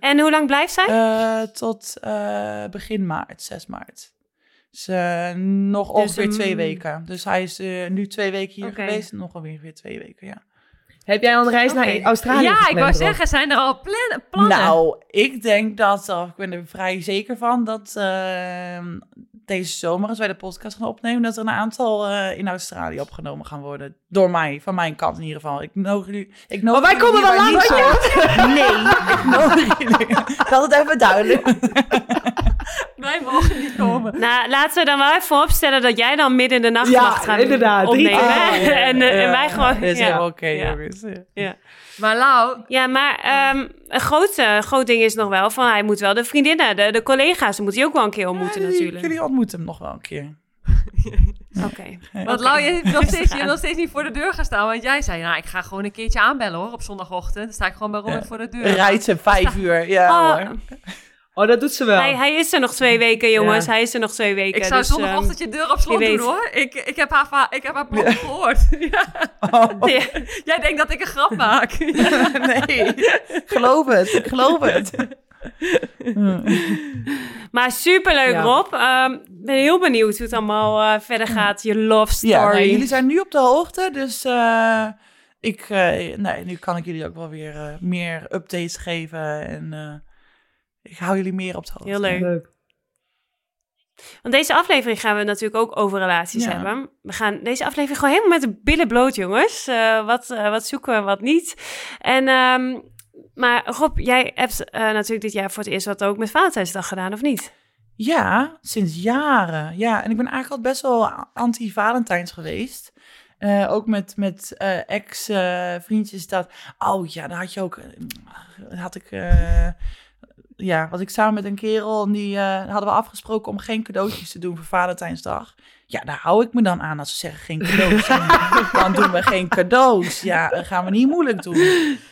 En hoe lang blijft zij? Eh, tot eh, begin maart, 6 maart. Dus eh, nog ongeveer een- twee weken. Dus hij is eh, nu twee weken hier geweest. Nog ongeveer twee weken, ja. Heb jij al een reis naar Australië Ja, ik wou zeggen, zijn er al plan- plannen? Nou, ik denk dat, of ik ben er vrij zeker van, dat eh, deze zomer, als wij de podcast gaan opnemen, dat er een aantal eh, in Australië opgenomen gaan worden. Door mij, van mijn kant in ieder geval. Ik nodig jullie. Ik nodig Maar wij komen wel langs, uit. Nee, ik nodig jullie. Dat het even duidelijk. Wij mogen niet komen. Nou, laten we dan wel even opstellen dat jij dan midden in de nacht Ja, mag gaan inderdaad. Drie opnemen. en, eh, en wij gewoon... Dat is ja. oké, Ja. jongens. Ja. Maar Lau, Ja, maar ehm, een groot, groot ding is nog wel van hij moet wel de vriendinnen, de, de collega's, moet hij ook wel een keer ontmoeten Ja, jullie- natuurlijk. Jullie ontmoeten hem nog wel een keer. Oké. want Lau, je hebt nog steeds, je hebt nog steeds niet voor de deur gaan staan. Want jij zei, nou, ik ga gewoon een keertje aanbellen hoor, op zondagochtend. Dan sta ik gewoon bij Ja. voor de deur. Rijdt ze vijf uur. Ja, Oh, hoor. Oh, dat doet ze wel. hij, hij is er nog twee weken, jongens. Ja. Hij is er nog twee weken. Ik zou dus, ehm, zondagochtend je deur op slot doen weet. hoor. Ik, ik heb haar, ik heb haar plan gehoord. Ja. Oh, ja. Jij denkt dat ik een grap maak. nee, geloof het. Ik geloof het. Maar superleuk, Ja. Rob. Ehm, Ik ben heel benieuwd hoe het allemaal eh, verder gaat. Je love story. Ja, nou, jullie zijn nu op de hoogte, dus... eh, ik, eh, nee, nu kan ik jullie ook wel weer eh, meer updates geven. En eh, ik hou jullie meer op de hoogte. Heel leuk. Leuk. Want deze aflevering gaan we natuurlijk ook over relaties Ja. hebben. We gaan deze aflevering gewoon helemaal met de billen bloot, jongens. Eh, wat, eh, wat zoeken we, wat niet. En, ehm, maar Rob, jij hebt eh, natuurlijk dit jaar voor het eerst wat ook met Valentijnsdag gedaan, of niet? Ja, sinds jaren. Ja, en ik ben eigenlijk al best wel anti-Valentijns geweest. Eh, ook met, met eh, ex-vriendjes dat... Oh ja, daar had je ook... had ik... ja, was ik samen met een kerel en die eh, hadden we afgesproken om geen cadeautjes te doen voor Valentijnsdag. Ja, daar hou ik me dan aan als ze zeggen geen cadeaus. dan doen we geen cadeaus. Ja, dan gaan we niet moeilijk doen.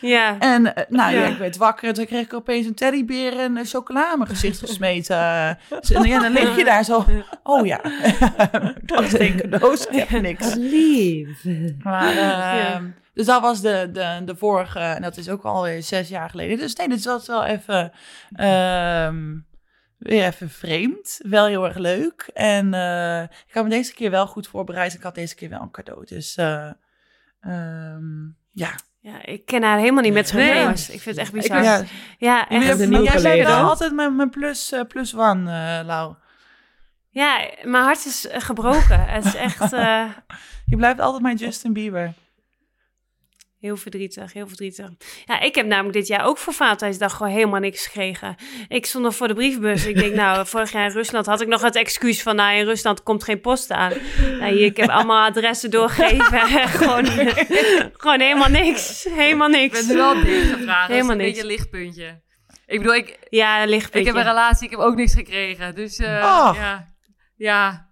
Ja. En eh, nou ja. Ja. ik werd wakker en toen kreeg ik opeens een teddybeer en chocola in mijn gezicht gesmeten. Dus, en ja, dan lig je daar zo, oh ja, dat is geen cadeaus, ik heb niks. Lief. Maar, eh, Ja. Dus dat was de, de, de vorige, en dat is ook alweer zes jaar geleden. Dus nee, dit was wel even, ehm, weer even vreemd. Wel heel erg leuk. En eh, ik had me deze keer wel goed voorbereid. Ik had deze keer wel een cadeau. Dus eh, ehm, ja. ja, ik ken haar helemaal niet met z'n Nee. jongens. Ik vind het echt Ik, bizar. ja, echt. jij bent collega. wel altijd mijn, mijn plus, eh, plus one, eh Lau. Ja, mijn hart is gebroken. Het is echt eh, Je blijft altijd mijn Justin Bieber. Heel verdrietig, heel verdrietig. Ja, ik heb namelijk dit jaar ook voor Valentijnsdag gewoon helemaal niks gekregen. Ik stond nog voor de brievenbus. Ik denk, nou, vorig jaar in Rusland had ik nog het excuus van, nou, in Rusland komt geen post aan. Nou, hier, ik heb allemaal adressen doorgegeven. gewoon, gewoon helemaal niks. Helemaal Ik niks. ben nu wel dicht gevraagd. Helemaal een niks. beetje een lichtpuntje. Ik bedoel, ik, Ja, een lichtpuntje. ik heb een relatie, ik heb ook niks gekregen. Dus eh, Oh. ja. Ja.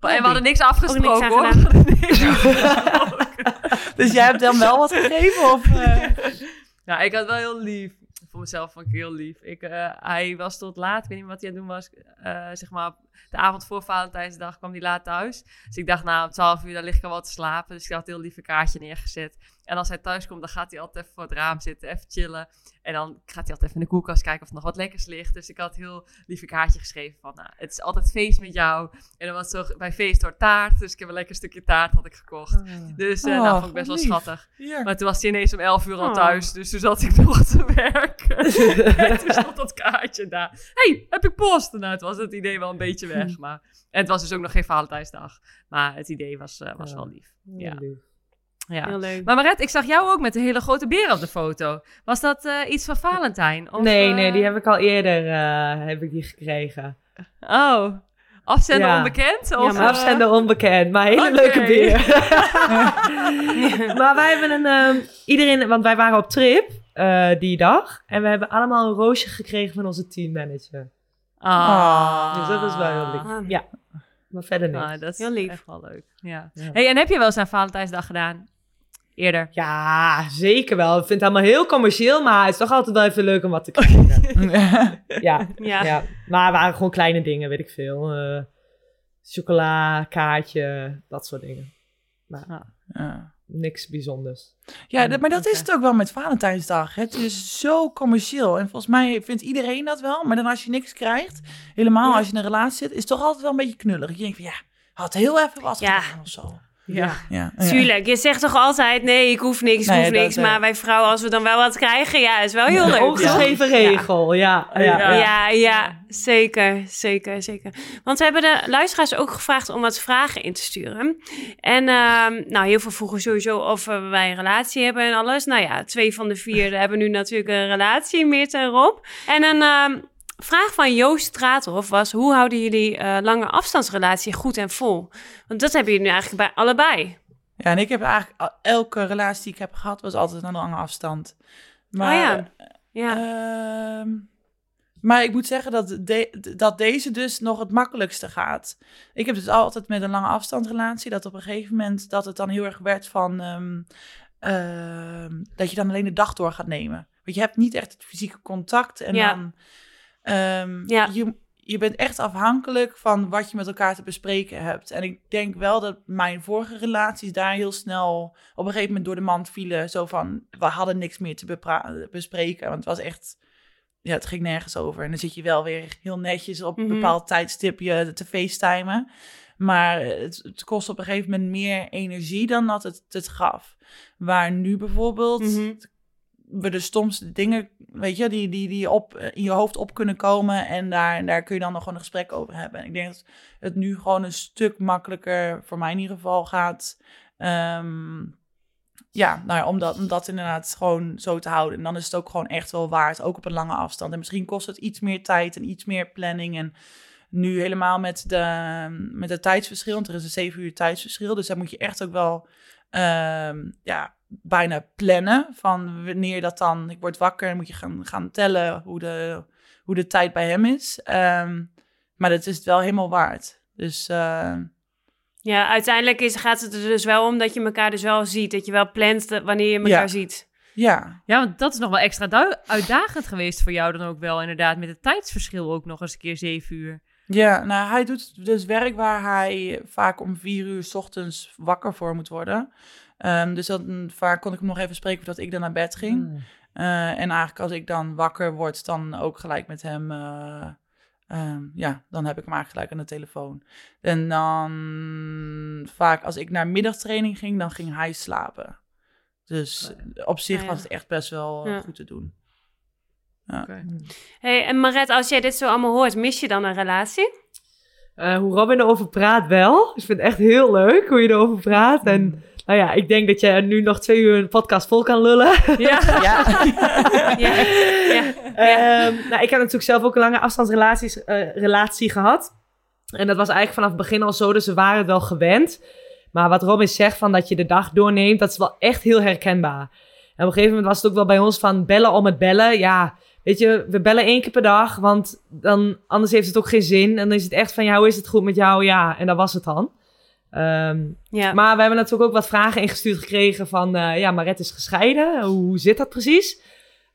En we hadden niks afgesproken Ook niks hoor. aan We hadden niks afgesproken. Dus jij hebt dan wel wat gegeven? Of, eh? Ja, ik had wel heel lief. Voor mezelf vond ik heel lief. Ik, eh, hij was tot laat, ik weet niet wat hij aan het doen was. Eh, zeg maar, de avond voor Valentijnsdag kwam hij laat thuis. Dus ik dacht, nou, om 12 uur dan lig ik al wat te slapen. Dus ik had een heel lieve kaartje neergezet. En als hij thuis komt, dan gaat hij altijd even voor het raam zitten, even chillen. En dan gaat hij altijd even in de koelkast kijken of er nog wat lekkers ligt. Dus ik had een heel lieve kaartje geschreven van, nou, het is altijd feest met jou. En dan was het zo, bij feest door taart. Dus ik heb een lekker stukje taart had ik gekocht. Dus eh Oh, nou, vond ik best wel lief. schattig. Maar toen was hij ineens om 11 uur al Oh. thuis. Dus toen zat ik nog te werken. en toen stond dat kaartje daar. hey, heb ik post? Nou, het was het idee wel een beetje weg. Maar... En het was dus ook nog geen Valentijnsdag. Maar het idee was, eh, was Ja. wel lief. Ja. Lief. Ja. Heel leuk. Maar Maret, ik zag jou ook met een hele grote beer op de foto. Was dat eh, iets van Valentijn? Of, nee, eh, nee, die heb ik al eerder eh, heb ik die gekregen. Oh, afzender Ja. onbekend? Of, Ja, maar eh, Afzender onbekend, maar hele leuke beer. maar wij hebben een, ehm, iedereen, want wij waren op trip eh, die dag. En we hebben allemaal een roosje gekregen van onze teammanager. Ah. Dus dat is wel heel lief. Ah. Ja, maar verder niet. Ah, dat is Heel lief. echt wel leuk. Ja. Ja. Hey, en heb je wel eens aan Valentijnsdag gedaan? Eerder? Ja, zeker wel. Ik vind het allemaal heel commercieel, maar het is toch altijd wel even leuk om wat te krijgen. ja, Ja. ja. Maar het waren gewoon kleine dingen, weet ik veel. Eh, chocola, kaartje, dat soort dingen. Ja. Niks bijzonders. Ja, dat- maar dat is het ook wel met Valentijnsdag. Het is zo commercieel. En volgens mij vindt iedereen dat wel. Maar dan als je niks krijgt, helemaal Ja. als je in een relatie zit, is het toch altijd wel een beetje knullig. Je denkt van ja, had heel even wat Ja. gedaan of zo. Ja. Ja. Tuurlijk, je zegt toch altijd, nee, ik hoef niks, ik Nee, hoef niks. eh, Maar wij vrouwen, als we dan wel wat krijgen, ja, is wel heel leuk. Ongeschreven regel, ja. ja, Ja. Ja, ja, zeker, zeker, zeker. Want we hebben de luisteraars ook gevraagd om wat vragen in te sturen. En ehm, nou, heel veel vroegen sowieso of wij een relatie hebben en alles. Nou ja, twee van de vier hebben nu natuurlijk een relatie, Meert en Rob. En een ehm, vraag van Joost Straathof was, hoe houden jullie eh, lange afstandsrelatie goed en vol? Want dat hebben jullie nu eigenlijk bij allebei. Ja, en ik heb eigenlijk elke relatie die ik heb gehad, was altijd een lange afstand. Maar, oh ja, ja. ehm, maar ik moet zeggen dat, de- dat deze dus nog het makkelijkste gaat. Ik heb dus altijd met een lange afstandsrelatie, dat op een gegeven moment dat het dan heel erg werd van ehm, ehm, dat je dan alleen de dag door gaat nemen. Want je hebt niet echt het fysieke contact en Ja. dan ehm, Ja. je, je bent echt afhankelijk van wat je met elkaar te bespreken hebt. En ik denk wel dat mijn vorige relaties daar heel snel op een gegeven moment door de mand vielen. Zo van, we hadden niks meer te bespreken. Want het was echt, ja, het ging nergens over. En dan zit je wel weer heel netjes op een Mhm. bepaald tijdstip je te facetimen. Maar het, het kost op een gegeven moment meer energie dan dat het het gaf. Waar nu bijvoorbeeld Mhm. We de stomste dingen, weet je, die, die, die op, in je hoofd op kunnen komen. En daar, daar kun je dan nog gewoon een gesprek over hebben. En ik denk dat het nu gewoon een stuk makkelijker, voor mij in ieder geval, gaat. Ehm, ja, nou ja, om dat inderdaad gewoon zo te houden. En dan is het ook gewoon echt wel waard, ook op een lange afstand. En misschien kost het iets meer tijd en iets meer planning. En nu helemaal met, de, met het tijdsverschil, want er is een zeven uur tijdsverschil. Dus daar moet je echt ook wel ehm, ja, bijna plannen van wanneer dat dan... Ik word wakker en moet je gaan, gaan tellen hoe de, hoe de tijd bij hem is. Ehm, maar dat is het wel helemaal waard. Dus eh, Ja, uiteindelijk is, gaat het er dus wel om dat je elkaar dus wel ziet. Dat je wel plant wanneer je elkaar Ja. ziet. ja, Ja, want dat is nog wel extra du- uitdagend geweest voor jou dan ook wel, inderdaad. Met het tijdsverschil ook nog eens een keer zeven uur. Ja, nou, hij doet dus werk waar hij vaak om vier uur 's ochtends wakker voor moet worden. Ehm, dus dan, vaak kon ik hem nog even spreken voordat ik dan naar bed ging. Mm. Eh, en eigenlijk als ik dan wakker word, dan ook gelijk met hem... eh, ehm, ja, dan heb ik hem eigenlijk gelijk aan de telefoon. En dan vaak als ik naar middagtraining ging, dan ging hij slapen. Dus op zich Ah, ja. was het echt best wel eh, Ja. goed te doen. Hey, en Maret, als jij dit zo allemaal hoort, mis je dan een relatie? Eh, hoe Robin erover praat wel. Ik vind het echt heel leuk hoe je erover praat. En nou ja, ik denk dat je nu nog twee uur een podcast vol kan lullen. Ja. Ja. ja. ja. Ehm, nou, ik heb natuurlijk zelf ook een lange afstandsrelatie eh, relatie gehad. En dat was eigenlijk vanaf het begin al zo, dus we waren het wel gewend. Maar wat Robin zegt van dat je de dag doorneemt, dat is wel echt heel herkenbaar. En op een gegeven moment was het ook wel bij ons van bellen om het bellen. Ja, weet je, we bellen één keer per dag, want dan, anders heeft het ook geen zin. En dan is het echt van, ja, hoe is het goed met jou? Ja, en dat was het dan. Ehm, ja. maar we hebben natuurlijk ook wat vragen ingestuurd gekregen van... eh, ja, Maret is gescheiden. Hoe, hoe zit dat precies?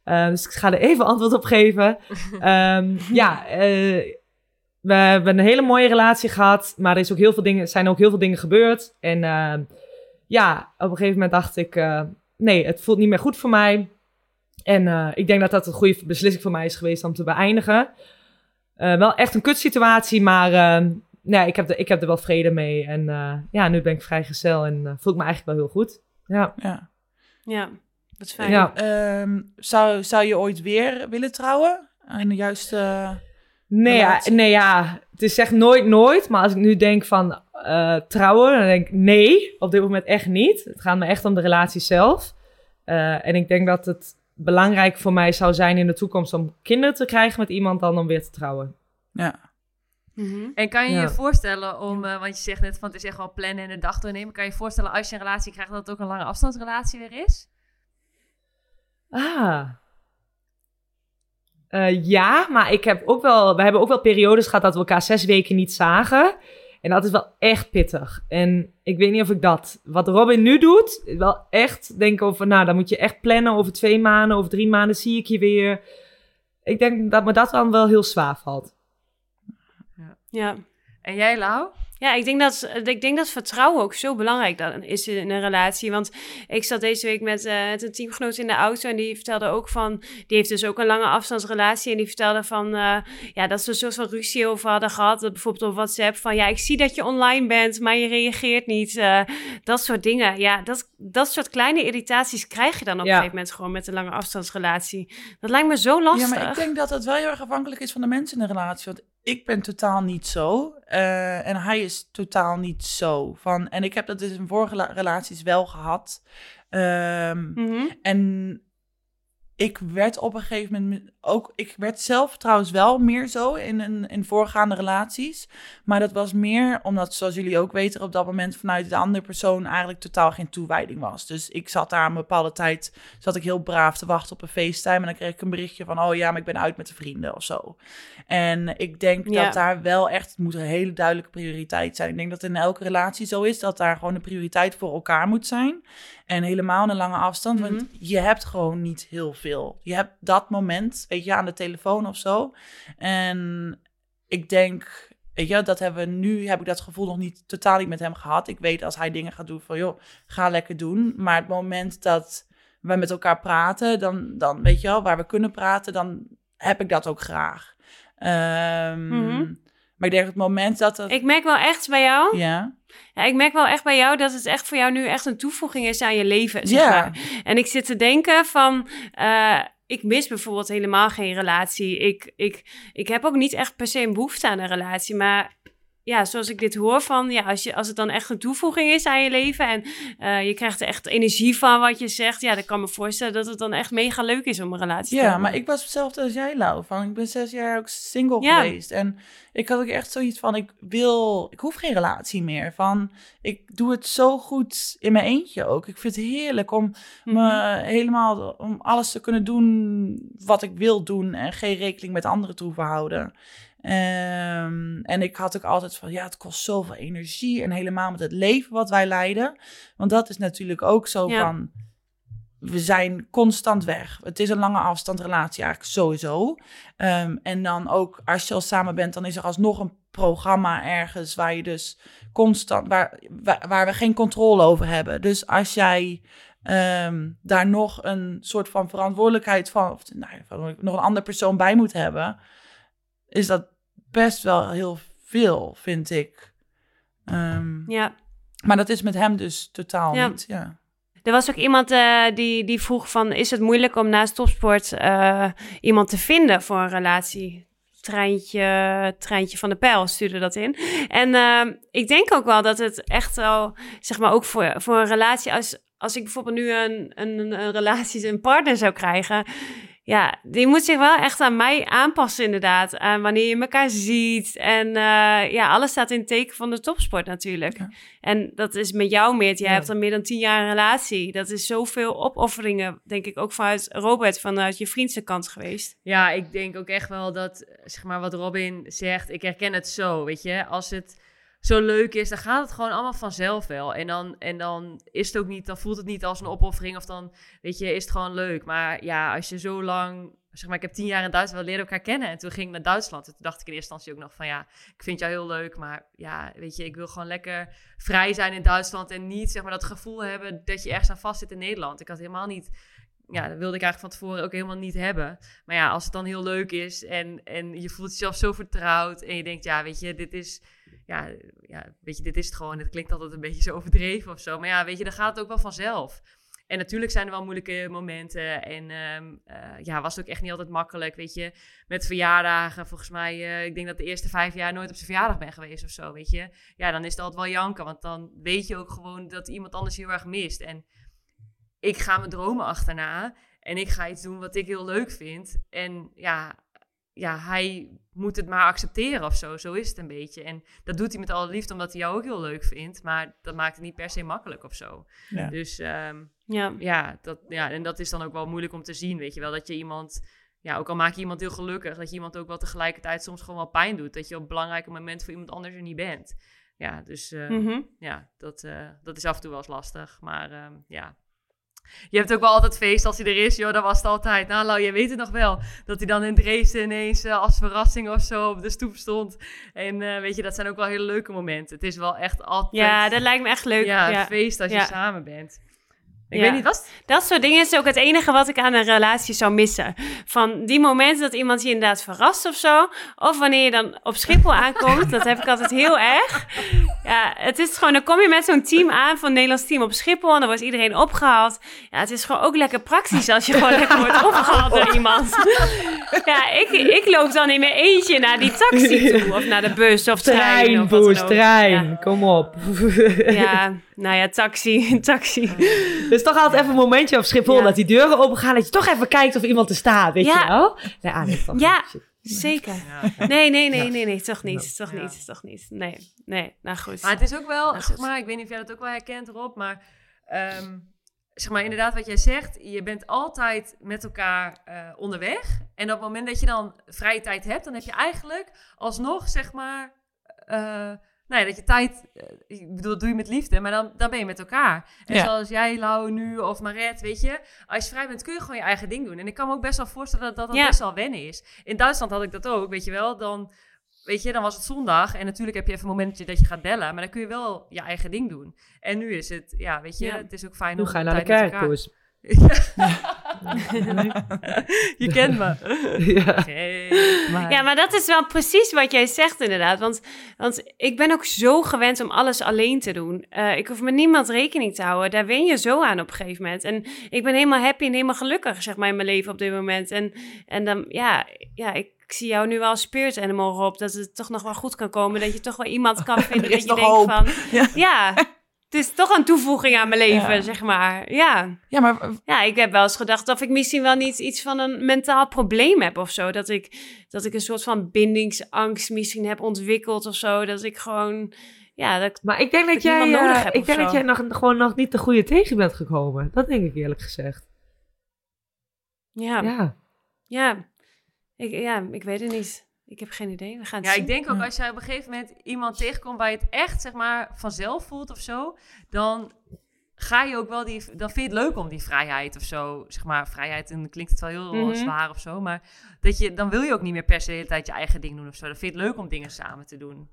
Eh, dus ik ga er even antwoord op geven. Ehm, ja, eh, we hebben een hele mooie relatie gehad. Maar er is ook heel veel dingen, zijn ook heel veel dingen gebeurd. En ehm, ja, op een gegeven moment dacht ik... eh, nee, het voelt niet meer goed voor mij. En ik denk dat dat een goede beslissing voor mij is geweest om te beëindigen. Wel echt een kutsituatie, maar... nee, ik heb, er, ik heb er wel vrede mee. En eh, ja, nu ben ik vrijgezel en eh, voel ik me eigenlijk wel heel goed. Ja. ja. ja, dat is fijn. ja. Ehm, zou, zou je ooit weer willen trouwen? En de juiste... Nee, ja, nee, ja, het is echt nooit, nooit. Maar als ik nu denk van eh, trouwen, dan denk ik nee, op dit moment echt niet. Het gaat me echt om de relatie zelf. Eh, en ik denk dat het belangrijk voor mij zou zijn in de toekomst om kinderen te krijgen met iemand dan om weer te trouwen. Ja. Mhm. En kan je Ja. je voorstellen om, eh, want je zegt net van het is echt wel plannen en de dag doornemen. Kan je je voorstellen als je een relatie krijgt dat het ook een lange afstandsrelatie weer is? Ah. Eh, ja, maar ik heb ook wel, we hebben ook wel periodes gehad dat we elkaar zes weken niet zagen. En dat is wel echt pittig. En ik weet niet of ik dat, wat Robin nu doet, wel echt denken over, nou, dan moet je echt plannen over twee maanden, over drie maanden zie ik je weer. Ik denk dat me dat dan wel heel zwaar valt. Ja. En jij, Lau? Ja, ik denk, dat, ik denk dat vertrouwen ook zo belangrijk dan is in een relatie. Want ik zat deze week met, eh, met een teamgenoot in de auto en die vertelde ook van... Die heeft dus ook een lange afstandsrelatie en die vertelde van... eh, ja, dat ze een soort van ruzie over hadden gehad. Dat bijvoorbeeld op WhatsApp van... Ja, ik zie dat je online bent, maar je reageert niet. eh, dat soort dingen. Ja, dat, dat soort kleine irritaties krijg je dan op Ja. een gegeven moment gewoon met een lange afstandsrelatie. Dat lijkt me zo lastig. Ja, maar ik denk dat het wel heel erg afhankelijk is van de mensen in de relatie. Want ik ben totaal niet zo. eh, en hij is totaal niet zo. Van, en ik heb dat dus in vorige la- relaties wel gehad. Ehm, Mhm. En ik werd op een gegeven moment ook. Ik werd zelf trouwens wel meer zo in, in, in voorgaande relaties. Maar dat was meer omdat, zoals jullie ook weten, op dat moment vanuit de andere persoon eigenlijk totaal geen toewijding was. Dus ik zat daar een bepaalde tijd. Zat ik heel braaf te wachten op een FaceTime. En dan kreeg ik een berichtje van: Oh ja, maar ik ben uit met de vrienden of zo. En ik denk Ja. dat daar wel echt. Het moet een hele duidelijke prioriteit zijn. Ik denk dat in elke relatie zo is dat daar gewoon een prioriteit voor elkaar moet zijn. En helemaal een lange afstand, Mhm. want je hebt gewoon niet heel veel. Je hebt dat moment, weet je, aan de telefoon of zo. En ik denk, weet je, dat hebben we nu, heb ik dat gevoel nog niet, totaal niet met hem gehad. Ik weet als hij dingen gaat doen van, joh, ga lekker doen. Maar het moment dat we met elkaar praten, dan, dan weet je wel, waar we kunnen praten, dan heb ik dat ook graag. Ehm, Mhm. Maar ik denk het moment dat het... Ik merk wel echt bij jou, Ja, ja, ik merk wel echt bij jou dat het echt voor jou nu echt een toevoeging is aan je leven. Zeg Ja. maar. En ik zit te denken van, eh, ik mis bijvoorbeeld helemaal geen relatie. Ik, ik, ik heb ook niet echt per se een behoefte aan een relatie, maar ja, zoals ik dit hoor van, ja, als, je, als het dan echt een toevoeging is aan je leven en eh, je krijgt er echt energie van wat je zegt, ja, dan kan ik me voorstellen dat het dan echt mega leuk is om een relatie te ja maar ik was hetzelfde als jij, Lau. Van, ik ben zes jaar ook single Ja. geweest. En ik had ook echt zoiets van, ik wil... Ik hoef geen relatie meer. Van, ik doe het zo goed in mijn eentje ook. Ik vind het heerlijk om Mhm. me helemaal... Om alles te kunnen doen wat ik wil doen. En geen rekening met anderen te hoeven houden. Ehm, en ik had ook altijd van, ja, het kost zoveel energie. En helemaal met het leven wat wij leiden. Want dat is natuurlijk ook zo Ja. van... We zijn constant weg. Het is een lange afstandrelatie eigenlijk sowieso. Ehm, en dan ook als je al samen bent, dan is er alsnog een programma ergens waar je dus constant, waar, waar, waar we geen controle over hebben. Dus als jij ehm, daar nog een soort van verantwoordelijkheid van, of nou, nog een andere persoon bij moet hebben, is dat best wel heel veel, vind ik. Ehm, Ja. Maar dat is met hem dus totaal Ja. niet. Ja. Er was ook iemand eh, die, die vroeg van... is het moeilijk om naast topsport eh, iemand te vinden voor een relatie? Treintje, treintje van de pijl stuurde dat in. En eh, ik denk ook wel dat het echt wel... zeg maar ook voor, voor een relatie... als, als ik bijvoorbeeld nu een, een, een relatie, een partner zou krijgen... Ja, die moet zich wel echt aan mij aanpassen inderdaad. Aan wanneer je elkaar ziet. En eh, ja, alles staat in het teken van de topsport natuurlijk. Ja. En dat is met jou, Meert. Jij Ja. hebt al meer dan tien jaar een relatie. Dat is zoveel opofferingen, denk ik, ook vanuit Robert, vanuit je vriendse kant geweest. Ja, ik denk ook echt wel dat, zeg maar, wat Robin zegt, ik herken het zo, weet je. Als het zo leuk is, dan gaat het gewoon allemaal vanzelf wel. En dan, en dan is het ook niet, dan voelt het niet als een opoffering of dan, weet je, is het gewoon leuk. Maar ja, als je zo lang, zeg maar, ik heb tien jaar in Duitsland, we leerden elkaar kennen. En toen ging ik naar Duitsland. En toen dacht ik in eerste instantie ook nog van, ja, ik vind jou heel leuk. Maar ja, weet je, ik wil gewoon lekker vrij zijn in Duitsland en niet, zeg maar, dat gevoel hebben dat je ergens aan vast zit in Nederland. Ik had helemaal niet ja, dat wilde ik eigenlijk van tevoren ook helemaal niet hebben. Maar ja, als het dan heel leuk is en, en je voelt jezelf zo vertrouwd en je denkt, ja, weet je, dit is, ja, ja, weet je, dit is het gewoon. Het klinkt altijd een beetje zo overdreven of zo. Maar ja, weet je, dan gaat het ook wel vanzelf. En natuurlijk zijn er wel moeilijke momenten. En ehm, eh, ja, was het ook echt niet altijd makkelijk. Weet je, met verjaardagen. Volgens mij, eh, ik denk dat de eerste vijf jaar nooit op zijn verjaardag ben geweest of zo. Weet je, ja, dan is het altijd wel janken. Want dan weet je ook gewoon dat iemand anders heel erg mist. En ik ga mijn dromen achterna. En ik ga iets doen wat ik heel leuk vind. En ja, ja, hij moet het maar accepteren of zo. Zo is het een beetje. En dat doet hij met alle liefde, omdat hij jou ook heel leuk vindt. Maar dat maakt het niet per se makkelijk of zo. Ja. Dus ehm, Ja, ja, dat, ja, en dat is dan ook wel moeilijk om te zien, weet je wel. Dat je iemand, ja, ook al maak je iemand heel gelukkig, dat je iemand ook wel tegelijkertijd soms gewoon wel pijn doet. Dat je op belangrijke momenten voor iemand anders er niet bent. Ja, dus eh, Mhm. ja, dat, eh, dat is af en toe wel eens lastig. Maar ehm, ja. Je hebt ook wel altijd feest als hij er is, joh. Dat was het altijd. Nou, Lau, jij weet het nog wel. Dat hij dan in Dresden ineens eh, als verrassing of zo op de stoep stond. En eh, weet je, dat zijn ook wel hele leuke momenten. Het is wel echt altijd... ja dat lijkt me echt leuk. ja, feest als Ja. je samen bent. Ik Ja. weet niet, was het? Dat soort dingen is ook het enige wat ik aan een relatie zou missen. Van die momenten dat iemand je inderdaad verrast of zo. Of wanneer je dan op Schiphol aankomt. dat heb ik altijd heel erg. Ja, het is gewoon, dan kom je met zo'n team aan van Nederlands team op Schiphol. En dan wordt iedereen opgehaald. Ja, het is gewoon ook lekker praktisch als je gewoon lekker wordt opgehaald door iemand. Ja, ik, ik loop dan in mijn eentje naar die taxi toe. Of naar de bus of trein. Trein, of wat trein. Kom op. Ja, nou ja, taxi, taxi. Dus toch altijd even een momentje op Schiphol Ja. dat die deuren open gaan. Dat je toch even kijkt of iemand er staat, weet Ja. je wel? Nee, ah, nee, toch Ja. niet. Zeker. Ja. Nee, nee, nee, nee, nee, toch niet, toch Ja. niet, toch niet. Nee, nee, nou goed. Maar het is ook wel, Nou, zeg maar, ik weet niet of jij dat ook wel herkent, Rob, maar ehm, zeg maar inderdaad wat jij zegt, je bent altijd met elkaar eh, onderweg. En op het moment dat je dan vrije tijd hebt, dan heb je eigenlijk alsnog, zeg maar, eh, nou ja, dat je tijd, eh, ik bedoel, dat doe je met liefde, maar dan, dan ben je met elkaar. En Ja. zoals jij, Lau, nu of Maret, weet je, als je vrij bent kun je gewoon je eigen ding doen. En ik kan me ook best wel voorstellen dat dat, dat Ja. best wel wennen is. In Duitsland had ik dat ook, weet je wel, dan... Weet je, dan was het zondag en natuurlijk heb je even een momentje dat je gaat bellen, maar dan kun je wel je eigen ding doen. En nu is het, ja, weet je, Ja. het is ook fijn Nu om ga je naar de kerk, elkaar- Boes. Je kent me. Ja. Maar... Ja, maar dat is wel precies wat jij zegt inderdaad. Want, want ik ben ook zo gewend om alles alleen te doen. Eh, ik hoef met niemand rekening te houden. Daar wen je zo aan op een gegeven moment. En ik ben helemaal happy en helemaal gelukkig, zeg maar, in mijn leven op dit moment. En, en dan, ja, ja ik, ik zie jou nu wel als spirit animal, Rob. Dat het toch nog wel goed kan komen. Dat je toch wel iemand kan vinden Er is dat je nog denkt hoop. van... Ja. Is toch een toevoeging aan mijn leven, Ja. zeg maar. Ja. Ja, maar Ja, ik heb wel eens gedacht of ik misschien wel niet iets van een mentaal probleem heb of zo. Dat ik, dat ik een soort van bindingsangst misschien heb ontwikkeld of zo. Dat ik gewoon, ja, dat, Maar ik denk dat jij, eh, ik denk dat jij nog, gewoon nog niet de goede tegen bent gekomen. Dat denk ik eerlijk gezegd. ja, ja. Ja. ik, ja, ik weet het niet. Ik heb geen idee. We gaan het Ja, zien. ik denk ook als jij op een gegeven moment iemand tegenkomt waar je het echt, zeg maar, vanzelf voelt of zo, dan ga je ook wel die, dan vind je het leuk om die vrijheid of zo, zeg maar, vrijheid, en dan klinkt het wel heel Mhm. zwaar of zo, maar dat je, dan wil je ook niet meer per se de hele tijd je eigen ding doen of zo. Dan vind je het leuk om dingen samen te doen.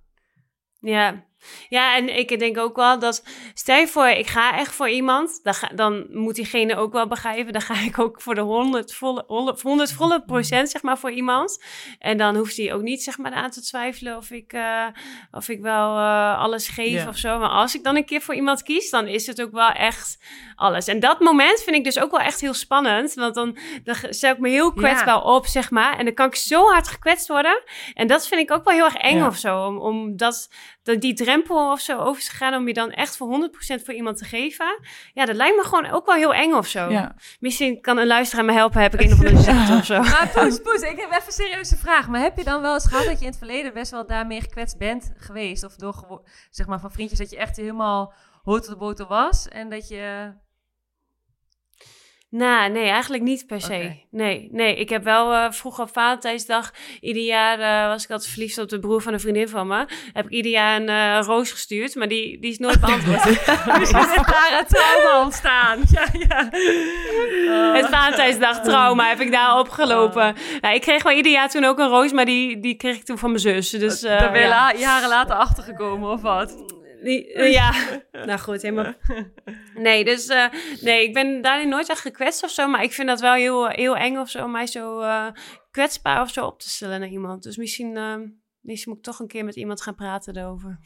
Ja. Ja, en ik denk ook wel dat, stel je voor, ik ga echt voor iemand, dan, ga, dan moet diegene ook wel begrijpen, dan ga ik ook voor de 100 volle, 100, 100 volle procent, zeg maar, voor iemand. En dan hoeft hij ook niet, zeg maar, aan te twijfelen of ik, eh, of ik wel eh, alles geef of zo. Maar als ik dan een keer voor iemand kies, dan is het ook wel echt alles. En dat moment vind ik dus ook wel echt heel spannend, want dan, dan stel ik me heel kwetsbaar op, zeg maar. En dan kan ik zo hard gekwetst worden. En dat vind ik ook wel heel erg eng of zo, om, om dat dat die drempel of zo over te gaan om je dan echt voor 100% voor iemand te geven. Ja, dat lijkt me gewoon ook wel heel eng of zo. ja. Misschien kan een luisteraar me helpen, heb ik een of andere of zo. Maar Poes, Poes, ik heb even een serieuze vraag. Maar heb je dan wel eens gehad dat je in het verleden best wel daarmee gekwetst bent geweest? Of door, zeg maar, van vriendjes dat je echt helemaal de boter was? En dat je... Nou, nee, eigenlijk niet per se. Nee, nee. Ik heb wel eh, vroeger op Valentijnsdag, ieder jaar eh, was ik altijd verliefd op de broer van een vriendin van me. Heb ik ieder jaar een eh, roos gestuurd, maar die, die is nooit beantwoord. Dus is daar een trauma ontstaan. Ja, ja. Oh. Het Valentijnsdag trauma heb ik daar opgelopen. Nou, ik kreeg wel ieder jaar toen ook een roos, maar die, die kreeg ik toen van mijn zus. Dus, Daar ben je ja. la- jaren later achtergekomen of wat? Die, ja, nou goed, helemaal. Nee, dus eh, nee, ik ben daarin nooit echt gekwetst of zo. Maar ik vind dat wel heel, heel eng of zo, om mij zo eh, kwetsbaar of zo op te stellen naar iemand. Dus misschien, eh, misschien moet ik toch een keer met iemand gaan praten erover.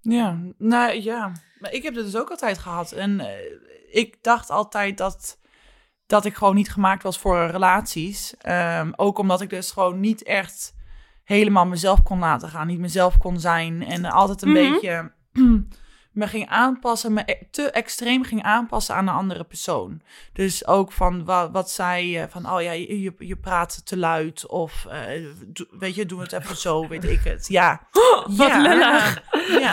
Ja, nou ja. Maar ik heb het dus ook altijd gehad. En eh, ik dacht altijd dat, dat ik gewoon niet gemaakt was voor relaties. Ehm, ook omdat ik dus gewoon niet echt helemaal mezelf kon laten gaan. Niet mezelf kon zijn. En altijd een Mhm. beetje me ging aanpassen. Me e- te extreem ging aanpassen aan een andere persoon. Dus ook van wa- wat zij van, oh ja, je, je- praat te luid. Of eh, weet je, doe het even zo, weet ik het. Ja. wat ja. lullig. Ja.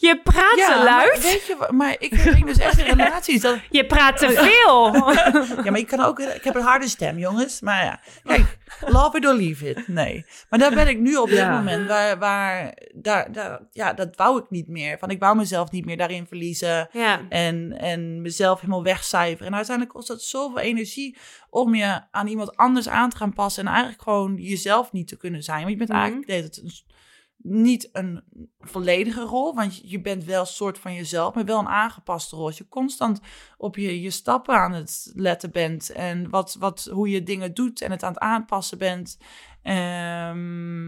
Je praat te luid. Maar, weet je, maar ik ging dus echt in relaties. Dat, Je praat te veel. ja, maar ik kan ook. Ik heb een harde stem, jongens. Maar ja, kijk, love it or leave it. Nee. Maar daar ben ik nu op dit Ja. moment. Waar, waar daar, daar, ja, dat wou ik niet meer. Van ik wou mezelf niet meer daarin verliezen. ja. En, en mezelf helemaal wegcijferen. En uiteindelijk kost dat zoveel energie om je aan iemand anders aan te gaan passen. En eigenlijk gewoon jezelf niet te kunnen zijn. Want je bent Mhm. eigenlijk het een, niet een volledige rol. Want je- bent wel een soort van jezelf, maar wel een aangepaste rol. Als je constant op je, je stappen aan het letten bent. En wat, wat, hoe je dingen doet en het aan het aanpassen bent. Ehm,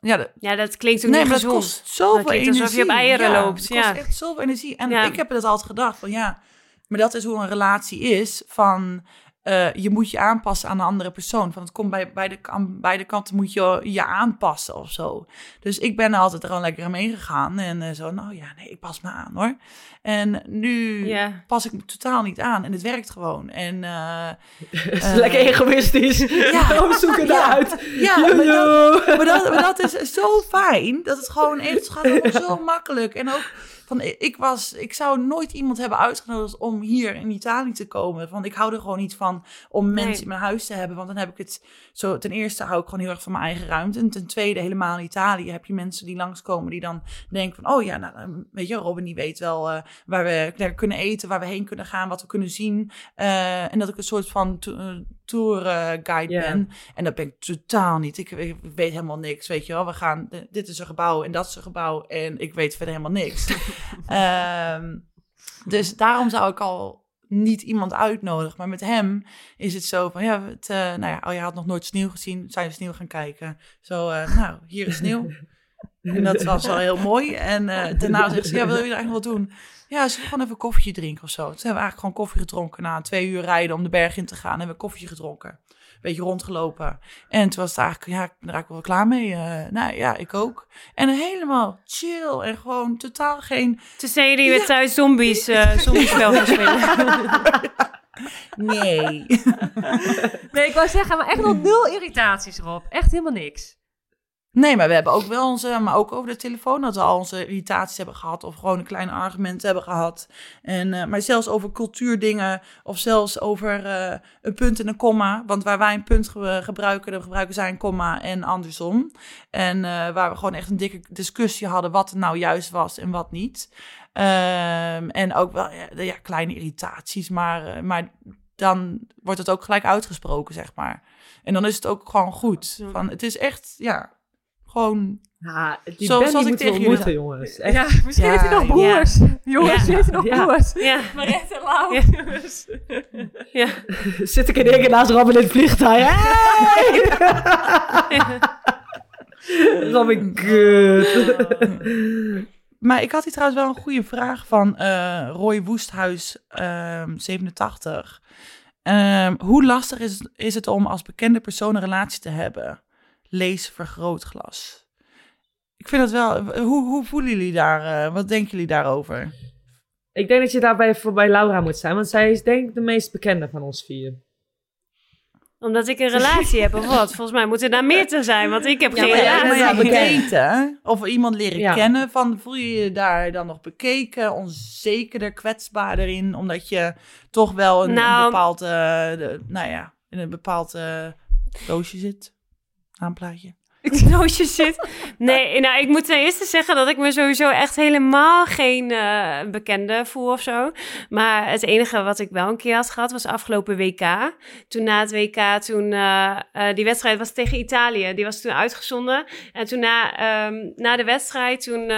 ja, dat, ja, dat klinkt ook nee, niet maar dat gezond. kost zoveel Dat energie. alsof je op eieren ja, loopt, Het kost ja. echt zoveel energie. En Ja. ik heb het altijd gedacht van ja, maar dat is hoe een relatie is. Van eh, je moet je aanpassen aan een andere persoon. Van het komt bij beide, aan beide kanten moet je je aanpassen of zo. Dus ik ben er altijd gewoon lekker aan meegegaan. En eh, zo, nou ja, nee, ik pas me aan hoor. En nu pas ik me totaal niet aan. En het werkt gewoon. En eh, Het is lekker egoïstisch. Ja. We zoeken Ja. uit. ja, maar dat, maar dat, maar dat is zo fijn. Dat het gewoon echt gaat zo makkelijk. En ook van ik was, ik zou nooit iemand hebben uitgenodigd om hier in Italië te komen. Want ik hou er gewoon niet van om mensen Nee. in mijn huis te hebben. Want dan heb ik het zo. Ten eerste hou ik gewoon heel erg van mijn eigen ruimte. En ten tweede, helemaal in Italië heb je mensen die langskomen die dan denken van, oh ja, nou, weet je, Robin die weet wel eh, waar we kunnen eten, waar we heen kunnen gaan, wat we kunnen zien. Eh, en dat ik een soort van eh, tour guide ben. En dat ben ik totaal niet. Ik, ik weet helemaal niks, weet je wel. We gaan, dit is een gebouw en dat is een gebouw en ik weet verder helemaal niks. Ehm, dus daarom zou ik al niet iemand uitnodigt. Maar met hem is het zo van, ja, het, eh, nou ja, oh, je had nog nooit sneeuw gezien, zijn we sneeuw gaan kijken. Zo, eh, nou, hier is sneeuw. En dat was al heel mooi. En eh, daarna zegt ze, ja, wil je er eigenlijk wat doen? Ja, ze gewoon even een koffietje drinken of zo. Toen hebben eigenlijk gewoon koffie gedronken. Na twee uur rijden om de berg in te gaan, hebben we koffie gedronken. Een beetje rondgelopen. En toen was het eigenlijk, ja, ik ben er eigenlijk wel klaar mee. Eh, nou ja, ik ook. En helemaal chill en gewoon totaal geen... Toen zijn jullie weer thuis zombies, uh, zombiespel gaan spelen. Nee. Nee, ik wou zeggen, maar echt nog nul irritaties erop. Echt helemaal niks. Nee, maar we hebben ook wel onze, maar ook over de telefoon dat we al onze irritaties hebben gehad. Of gewoon een klein argument hebben gehad. En, eh, maar zelfs over cultuurdingen. Of zelfs over eh, een punt en een komma. Want waar wij een punt ge- gebruiken, dan gebruiken zij een komma en andersom. En eh, waar we gewoon echt een dikke discussie hadden wat er nou juist was en wat niet. Ehm, en ook wel ja, de- ja, kleine irritaties, maar, maar dan wordt het ook gelijk uitgesproken, zeg maar. En dan is het ook gewoon goed. Van, het is echt, ja, gewoon Ja, die Zo- Benny zoals ik tegen jullie jongens. Echt. Ja, misschien Ja, heeft hij nog ja. broers. Jongens, Ja. heeft hij nog Ja. broers. Ja, Mariette en Lau. Ja. Zit ik in één keer naast Robin in het vliegtuig. Hey! Robin, kut. Maar ik had hier trouwens wel een goede vraag van eh, Roy Woesthuis, ehm 87. Ehm, hoe lastig is, het- is het om als bekende persoon een relatie te hebben? Lees vergrootglas. Ik vind het wel... Hoe, hoe voelen jullie daar? eh, wat denken jullie daarover? Ik denk dat je daarbij voor bij Laura moet zijn, want zij is denk ik de meest bekende van ons vier. Omdat ik een relatie heb of wat? Volgens mij moet er daar meer te zijn, want ik heb Ja, geen maar ja, relatie. bekeken. Of iemand leren Ja. kennen. Van, voel je je daar dan nog bekeken, onzekerder, kwetsbaarder in? Omdat je toch wel een, Nou- een bepaald, eh, de- nou ja, in een bepaald eh, doosje zit. Naamplaatje. doosje zit. Nee, nou, ik moet ten eerste zeggen dat ik me sowieso echt helemaal geen eh, bekende voel of zo. Maar het enige wat ik wel een keer had gehad was afgelopen WK. Toen na het WK, toen eh, eh, die wedstrijd was tegen Italië. Die was toen uitgezonden. En toen na, ehm, na de wedstrijd, toen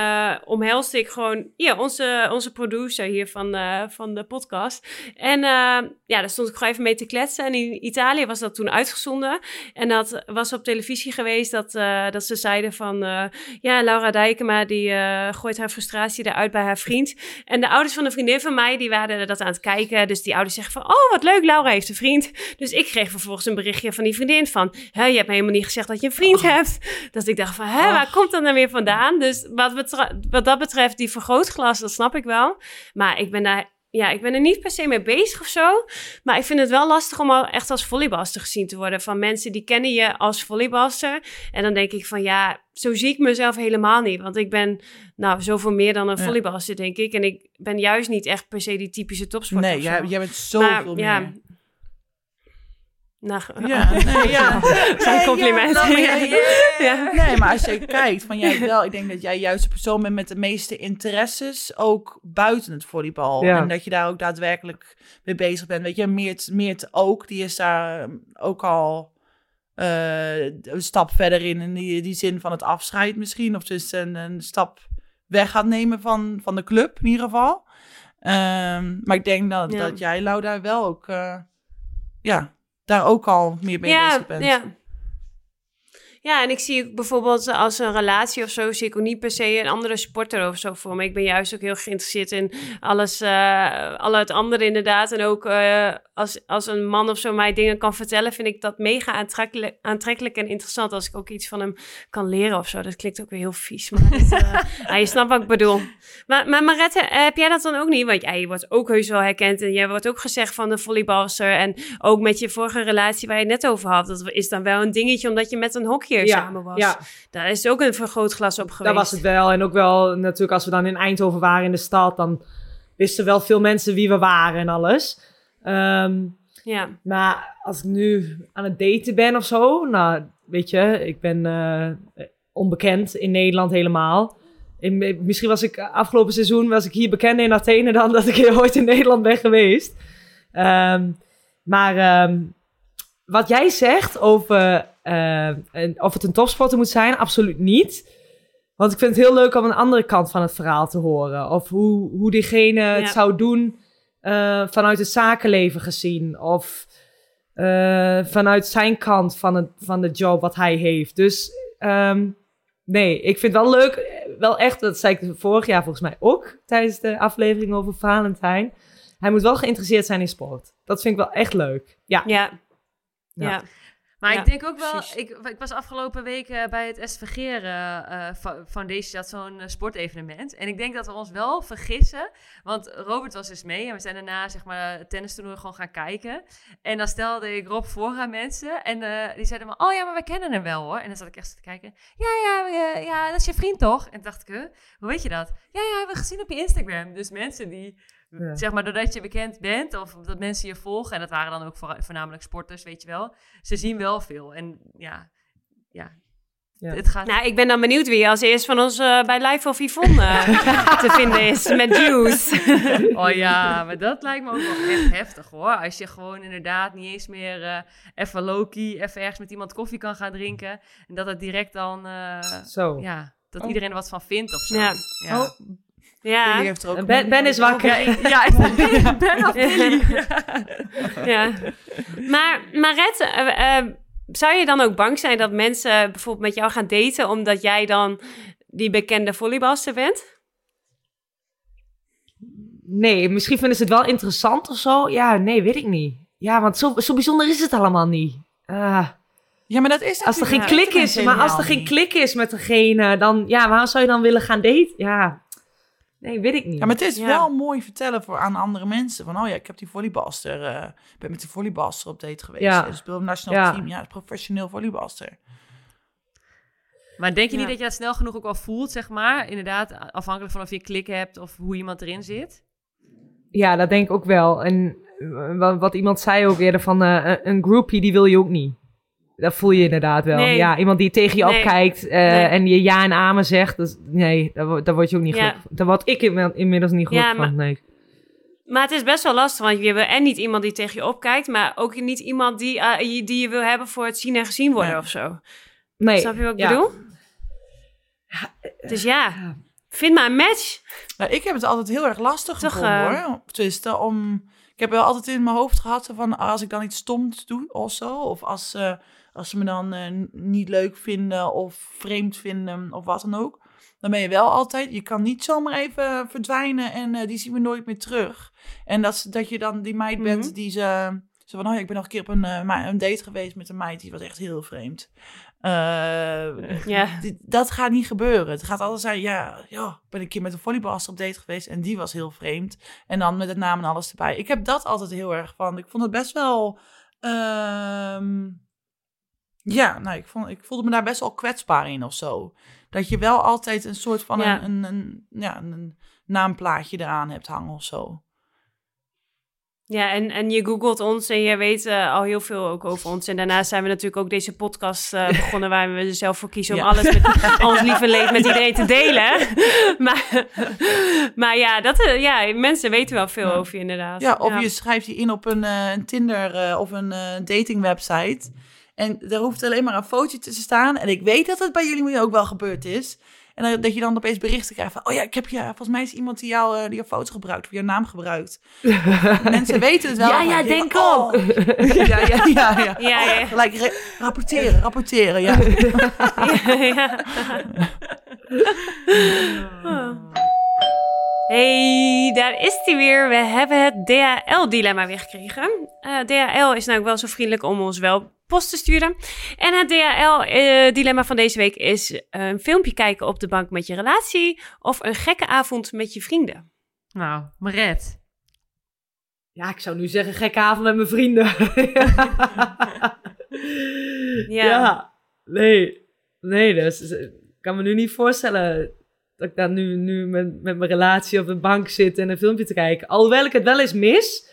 omhelste ik gewoon ja, onze, onze producer hier van, van de podcast. En ja, daar stond ik gewoon even mee te kletsen. En in Italië was dat toen uitgezonden. En dat was op televisie geweest dat, eh, dat ze zeiden van... eh, ja, Laura Dijkema die eh, gooit haar frustratie eruit bij haar vriend. En de ouders van een vriendin van mij, die waren dat aan het kijken. Dus die ouders zeggen van, oh, wat leuk, Laura heeft een vriend. Dus ik kreeg vervolgens een berichtje van die vriendin van... Hè, je hebt me helemaal niet gezegd dat je een vriend hebt. Dat ik dacht van, hè, waar komt dat nou weer vandaan? Dus wat, wat dat betreft, die vergrootglas, dat snap ik wel. Maar ik ben daar... Ja, ik ben er niet per se mee bezig of zo. Maar ik vind het wel lastig om al echt als volleybalster gezien te worden. Van mensen die kennen je als volleybalster. En dan denk ik van ja, zo zie ik mezelf helemaal niet. Want ik ben nou zoveel meer dan een Ja. volleybalster, denk ik. En ik ben juist niet echt per se die typische topsporter. Nee, jij, jij bent zoveel Maar, meer. ja. Nou, Ja, nee, ja. Zijn Nee, compliment. ja, nou, Ja. Nee, maar als je kijkt, van jij wel, ik denk dat jij juist de persoon bent met de meeste interesses, ook buiten het volleybal. Ja. En dat je daar ook daadwerkelijk mee bezig bent. Weet je, Meert, Meert ook, die is daar um, ook al eh, een stap verder in, in die, die zin van het afscheid misschien. Of dus een, een stap weg gaat nemen van, van de club, in ieder geval. Ehm, maar ik denk dat, Ja. dat jij, Lau, daar wel ook, eh, ja, daar ook al meer mee bezig bent. Ja. Ja, en ik zie bijvoorbeeld als een relatie of zo, zie ik ook niet per se een andere sporter of zo voor me. Ik ben juist ook heel geïnteresseerd in alles, eh al het andere inderdaad. En ook eh, als, als een man of zo mij dingen kan vertellen, vind ik dat mega aantrekkelijk, aantrekkelijk en interessant. Als ik ook iets van hem kan leren of zo. Dat klinkt ook weer heel vies, maar dat, eh, je snapt wat ik bedoel. Maar, maar Marette, heb jij dat dan ook niet? Want ja, je wordt ook heus wel herkend en jij wordt ook gezegd van de volleybalster. En ook met je vorige relatie waar je het net over had. Dat is dan wel een dingetje omdat je met een hockeyer samen was. Ja, Daar is ook een vergrootglas op geweest. daar was het wel. En ook wel natuurlijk als we dan in Eindhoven waren in de stad, dan wisten wel veel mensen wie we waren en alles. Ehm, Ja, maar als ik nu aan het daten ben of zo, nou, weet je, ik ben eh, onbekend in Nederland helemaal. In, misschien was ik afgelopen seizoen was ik hier bekender in Athene dan dat ik hier ooit in Nederland ben geweest. Ehm, maar ehm, wat jij zegt over eh, en of het een topsporter moet zijn, absoluut niet. Want ik vind het heel leuk om een andere kant van het verhaal te horen. Of hoe, hoe diegene het zou doen eh, vanuit het zakenleven gezien. Of eh, vanuit zijn kant van, het, van de job wat hij heeft. Dus ehm, nee, ik vind het wel leuk. eh, Wel echt, dat zei ik vorig jaar volgens mij ook. Tijdens de aflevering over Valentijn. Hij moet wel geïnteresseerd zijn in sport. Dat vind ik wel echt leuk. Ja. Ja. Ja. Ja. Maar Ja, ik denk ook wel, ik, ik was afgelopen week eh, bij het SVG eh, Foundation, dat zo'n eh, sportevenement. En ik denk dat we ons wel vergissen, want Robert was dus mee en we zijn daarna zeg maar tennistoernooi gewoon gaan kijken. En dan stelde ik Rob voor aan mensen en die zeiden maar, oh ja, maar wij kennen hem wel hoor. En dan zat ik echt te kijken, ja, ja, ja, ja, dat is je vriend toch? En toen dacht ik, huh, hoe weet je dat? Ja, ja, hebben we gezien op je Instagram. Dus mensen die, Ja. zeg maar, doordat je bekend bent of dat mensen je volgen, en dat waren dan ook voor, voornamelijk sporters, weet je wel, ze zien wel veel. En ja, ja. Ja. het gaat... Nou, ik ben dan benieuwd wie als eerst van ons eh, bij Live of Yvonne eh, te vinden is met Juice. Oh ja, maar dat lijkt me ook wel echt heftig hoor. Als je gewoon inderdaad niet eens meer eh even low-key, even ergens met iemand koffie kan gaan drinken. En dat het direct dan, eh, Zo. ja, dat Oh. iedereen er wat van vindt of zo. Ja. ja. Oh, Ja, Billy heeft er ook Ben, ben is wakker. Ja, ik- ja, ik ben, ben of Billy. ja. Maar, maar Red, eh, eh, zou je dan ook bang zijn dat mensen bijvoorbeeld met jou gaan daten omdat jij dan die bekende volleybalster bent? Nee, misschien vinden ze het wel interessant of zo. Ja, nee, weet ik niet. Ja, want zo, zo bijzonder is het allemaal niet. Ah, Ja, maar dat is als er geen klik is, maar als er geen klik is met degene, dan ja, waarom zou je dan willen gaan daten? Ja, nee, weet ik niet. Ja, maar het is Ja. wel mooi vertellen voor aan andere mensen. Van, oh ja, ik heb die volleybalster, eh, ik ben met die volleybalster op date geweest. Ja. Dus speel op nationaal Ja. team. Ja, professioneel volleybalster. Maar denk je niet dat je dat snel genoeg ook wel voelt, zeg maar? Inderdaad, afhankelijk van of je klik hebt of hoe iemand erin zit. Ja, dat denk ik ook wel. En eh, wat, iemand zei ook eerder van eh, een- een groupie, die wil je ook niet. Dat voel je inderdaad wel. Nee. Ja, iemand die tegen je Nee. opkijkt eh, Nee. en je ja en amen zegt. Dus, nee, daar, daar word je ook niet Ja. gelukkig van. Daar word ik inmi- inmiddels niet gelukkig Ja, maar- van. Nee. Maar het is best wel lastig, want je wil en niet iemand die tegen je opkijkt, maar ook niet iemand die, eh, je- die je wil hebben voor het zien en gezien worden Ja. of zo. nee. Snap je wat ik ja. bedoel? Dus ja, vind maar een match. Nou, ik heb het altijd heel erg lastig Toch, gevonden eh, hoor. Tenminste, om... Ik heb wel altijd in mijn hoofd gehad van als ik dan iets stoms doe of zo. Of als, eh, als ze me dan eh, niet leuk vinden of vreemd vinden of wat dan ook. Dan ben je wel altijd, je kan niet zomaar even verdwijnen en eh, die zien we nooit meer terug. En dat, dat je dan die meid bent Mhm. die ze... Zo van, oh ja, ik ben nog een keer op een, eh, een date geweest met een meid, die was echt heel vreemd. Ja. dat gaat niet gebeuren. Het gaat altijd zijn, ja, ja, ik ben een keer met een volleybalster op date geweest en die was heel vreemd. En dan met het naam en alles erbij. Ik heb dat altijd heel erg van. Ik vond het best wel, ehm, ja, nou, ik, vond, ik voelde me daar best wel kwetsbaar in of zo. Dat je wel altijd een soort van Ja. een, een, een, ja, een naamplaatje eraan hebt hangen of zo. Ja, en, en je googelt ons en je weet eh, al heel veel ook over ons. En daarnaast zijn we natuurlijk ook deze podcast eh, begonnen... waar we er zelf voor kiezen om Ja. alles met ons lieve leed met iedereen te delen. maar, maar ja, dat, eh, ja, mensen weten wel veel Ja. over je inderdaad. Ja, of je schrijft je in op een, een Tinder of een datingwebsite. En daar hoeft alleen maar een fotootje te staan. En ik weet dat het bij jullie ook wel gebeurd is. En dat je dan opeens berichten krijgt van... Oh ja, ik heb je, volgens mij is iemand die, jou, eh, die jouw foto gebruikt. Of jouw naam gebruikt. Mensen weten het wel. Ja, ja, je denkt, denk oh. ja, ja, ja, ja. Ja, ja. Gelijk re- rapporteren, rapporteren, ja. ja. Hey, daar is hij weer. We hebben het DHL-dilemma weer gekregen. Eh, DHL is nou ook wel zo vriendelijk om ons wel post te sturen. En het DHL-dilemma van deze week is eh, een filmpje kijken op de bank met je relatie of een gekke avond met je vrienden. Nou, Maret. Ja, ik zou nu zeggen gekke avond met mijn vrienden. Ja. ja. Nee. Nee, dus ik kan me nu niet voorstellen dat ik dan nu, nu met, met mijn relatie op de bank zit en een filmpje te kijken. Alhoewel ik het wel eens mis.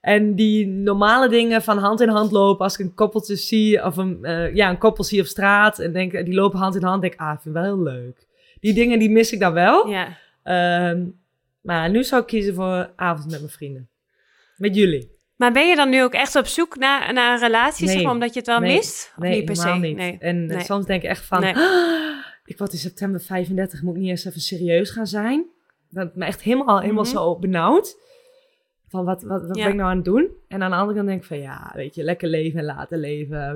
En die normale dingen van hand in hand lopen als ik een koppeltje zie, of een, eh, ja, een koppel zie op straat en denk, die lopen hand in hand, denk ik, ah, ik vind het wel heel leuk. Die dingen die mis ik dan wel. Ja. Ehm, maar nu zou ik kiezen voor avond met mijn vrienden. Met jullie. Maar ben je dan nu ook echt op zoek naar, naar een relatie, Nee. zeg maar, omdat je het wel Nee. mist? Of Nee, niet per se? niet. Nee. En eh, soms denk ik echt van. "Ah, ik word in september 35, moet ik niet eens even serieus gaan zijn? Dat me echt helemaal, helemaal Mhm. zo benauwd. Van wat, wat, wat Ja. ben ik nou aan het doen? En aan de andere kant denk ik van, ja, weet je, lekker leven en laten leven.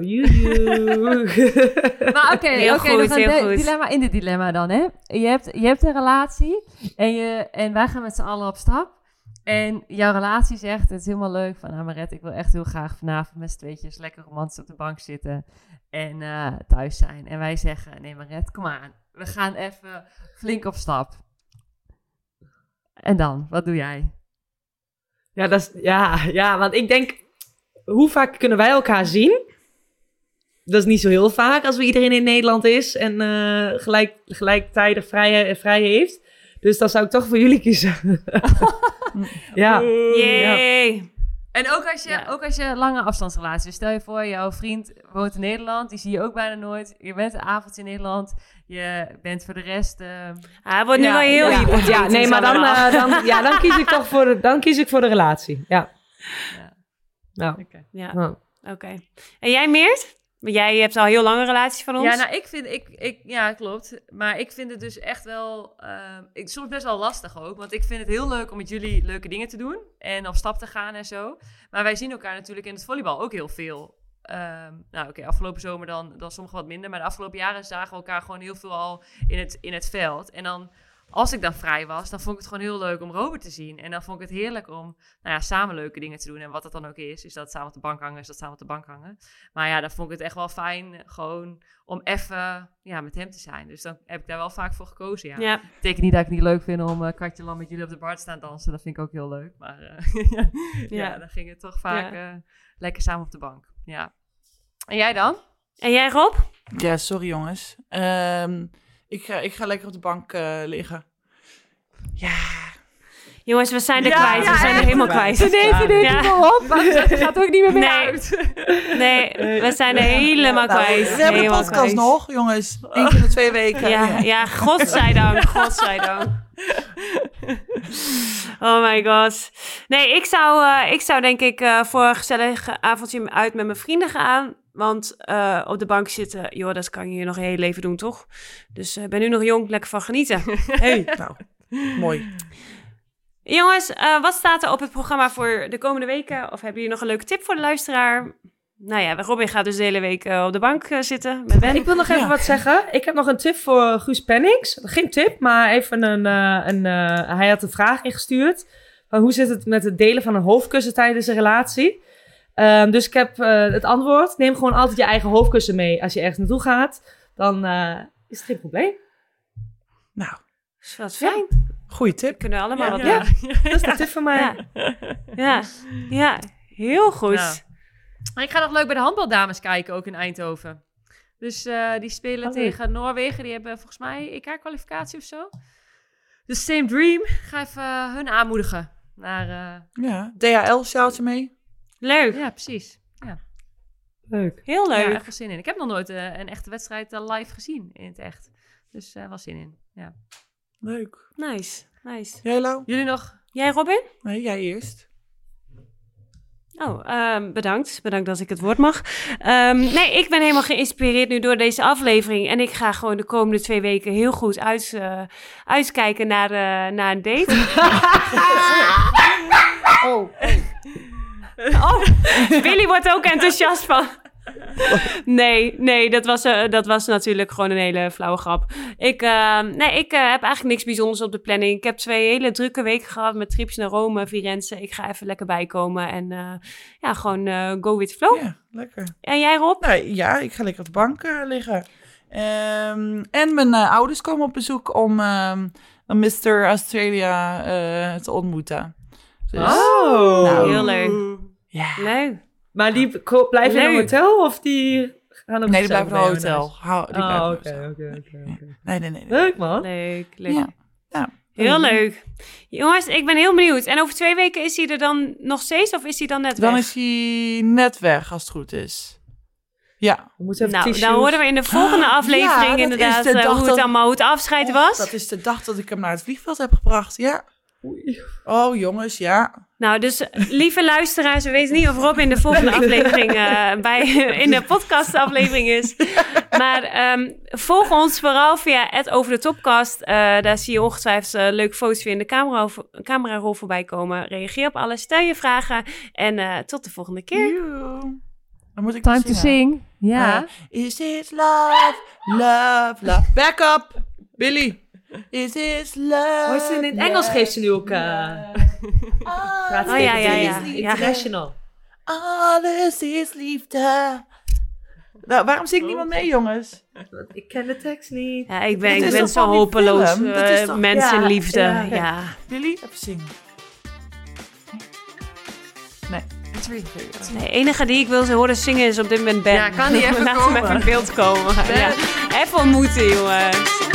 Maar oké, oké, heel di- goed. dilemma in dit dilemma dan, hè? Je hebt, je hebt een relatie en, je, en wij gaan met z'n allen op stap. En jouw relatie zegt, het is helemaal leuk van, nou Maret, ik wil echt heel graag vanavond met z'n tweetjes lekker romantisch op de bank zitten en eh, thuis zijn. En wij zeggen, nee Maret, kom aan, we gaan even flink op stap. En dan, wat doe jij? Ja, dat is, ja, ja, want ik denk, hoe vaak kunnen wij elkaar zien? Dat is niet zo heel vaak als we iedereen in Nederland is en eh, gelijk, gelijktijdig vrij, vrij heeft. Dus dan zou ik toch voor jullie kiezen. ja. Yay. En ook als je, Ja. ook als je lange afstandsrelatie. Dus stel je voor, jouw vriend woont in Nederland, die zie je ook bijna nooit. Je bent een avond in Nederland, je bent voor de rest. Ah, hij wordt nu Ja, wel heel ja, ja, nee, maar dan, eh, dan, ja, dan, kies ik toch voor de, dan kies ik voor de relatie. Ja. Ja. Nou, Ja, nou. oké. En jij Meert? Jij hebt al heel lange relaties van ons. Ja, nou, ik vind, ik, ik, ja, klopt. Maar ik vind het dus echt wel, ehm, ik, soms best wel lastig ook. Want ik vind het heel leuk om met jullie leuke dingen te doen. En op stap te gaan en zo. Maar wij zien elkaar natuurlijk in het volleybal ook heel veel. Ehm, nou, oké, afgelopen zomer dan, dan sommige wat minder. Maar de afgelopen jaren zagen we elkaar gewoon heel veel al in het, in het veld. En dan, als ik dan vrij was, dan vond ik het gewoon heel leuk om Robert te zien. En dan vond ik het heerlijk om, nou ja, samen leuke dingen te doen. En wat dat dan ook is, is dat samen op de bank hangen, is dat samen op de bank hangen. Maar ja, dan vond ik het echt wel fijn, eh, gewoon om even ja, met hem te zijn. Dus dan heb ik daar wel vaak voor gekozen, ja. Ja, betekent niet dat ik het niet leuk vind om uh, Katje Lam met jullie op de bar te staan dansen. Dat vind ik ook heel leuk. Maar eh, ja. Ja. dan ging het toch vaak Ja. eh, lekker samen op de bank. Ja. En jij dan? En jij Rob? Ja, sorry jongens. Ehm, ik, ga, ik ga lekker op de bank eh, liggen. Ja. Jongens, we zijn er Ja, kwijt. ja, we zijn er helemaal kwijt. kwijt. Nee, nee, nee, Ja. Kom maar op, het gaat ook niet meer mee Nee. uit. Nee, we zijn er helemaal Nou, kwijt. we hebben de Helemaal podcast kwijt. nog, jongens. Eén keer in de twee weken. Ja, ja, godzijdank, godzijdank. Oh my god. Nee, ik zou, eh, ik zou denk ik eh, voor een gezellig avondje uit met mijn vrienden gaan. Want eh, op de bank zitten, joh, dat kan je hier nog je hele leven doen, toch? Dus ik ben nu nog jong, lekker van genieten. Hey, nou, mooi. Jongens, eh, wat staat er op het programma voor de komende weken? Of hebben jullie nog een leuke tip voor de luisteraar? Nou ja, Robin gaat dus de hele week eh, op de bank eh, zitten met Ben. Ik wil nog even Ja. wat zeggen. Ik heb nog een tip voor Guus Pennings. Geen tip, maar even een... eh, een eh, hij had een vraag ingestuurd. Van hoe zit het met het delen van een hoofdkussen tijdens een relatie? Ehm, dus ik heb eh, het antwoord. Neem gewoon altijd je eigen hoofdkussen mee als je ergens naartoe gaat. Dan eh, is het geen probleem. Nou, is wat fijn. goede tip. Kunnen we allemaal wat Ja. doen. Dat is de tip van mij. Ja. Ja, ja, heel goed. Ik ga nog leuk bij de handbaldames kijken, ook in Eindhoven. Dus eh, die spelen Oh, tegen Noorwegen. Die hebben volgens mij EK-kwalificatie of zo. Dus Same Dream. Ik ga even hun aanmoedigen. Naar, eh, Ja, DHL-sjaaltje mee. Leuk, ja, precies. Leuk. heel Ja, leuk. echt wel zin in. Ik heb nog nooit eh, een echte wedstrijd eh, live gezien in het echt. Dus eh wel zin in. Ja. Leuk. Nice, nice. Jij, Lau? Jullie nog? Jij Robin? Nee, jij eerst. Oh, ehm, bedankt. Bedankt dat ik het woord mag. Ehm, nee, ik ben helemaal geïnspireerd nu door deze aflevering. En ik ga gewoon de komende twee weken heel goed uit, eh, uitkijken naar, eh, naar een date. Oh. Oh, Billy wordt ook enthousiast van. Nee, nee, dat was, eh, dat was natuurlijk gewoon een hele flauwe grap. Ik, eh, nee, ik eh, heb eigenlijk niks bijzonders op de planning. Ik heb twee hele drukke weken gehad met trips naar Rome, Firenze. Ik ga even lekker bijkomen en eh, ja, gewoon go with flow. Ja, lekker. En jij Rob? Nou ja, ik ga lekker op de bank liggen. Ehm, en mijn ouders komen op bezoek om ehm, een Mr. Australia te ontmoeten. Dus, Oh. Nou. Heel leuk. Ja. Leuk. Maar die blijven in een hotel of die gaan ook Nee, die zelf blijven in een hotel. Hou, die Oh, in oké, oké, oké, oké. Nee, nee, nee. nee. Leuk man. Leuk, leuk. Ja. Ja. Heel leuk. Jongens, ik ben heel benieuwd. En over twee weken is hij er dan nog steeds of is hij dan net Dan weg? is hij net weg, als het goed is. Ja. We moeten even Nou, tissues. dan horen we in de volgende Ah, aflevering ja, inderdaad de eh, hoe het dat- allemaal hoe het afscheid Oh, was. Dat is de dag dat ik hem naar het vliegveld heb gebracht. Ja. Oh, jongens, ja. Nou, dus lieve luisteraars, we weten niet of Rob in de volgende aflevering eh, bij, in de podcastaflevering is. Maar ehm, volg ons vooral via het Over de Topcast. Eh, daar zie je ongetwijfeld eh, leuke foto's weer in de camera, camerarol voorbij komen. Reageer op alles, stel je vragen en eh, tot de volgende keer. Dan moet ik Time to sing. Ja. Eh, is it love, love, love? Back up, Billy. Is it love? Oh, ze in het Engels geeft ze nu ook... eh praat ze Oh, ja, ja, ja. International. Alles is liefde. Nou, waarom zingt niemand mee, jongens? Ik ken de tekst niet. Ja, ik ben, ik ben zo hopeloos. Dit eh, is toch- mensenliefde, Ja, ja. ja. Billy, even zingen. Het is weer goed. De enige die ik wil ze horen zingen is op dit moment Ben. Ja, kan die even Laat hem komen? even in beeld komen. Ja. Even ontmoeten, jongens.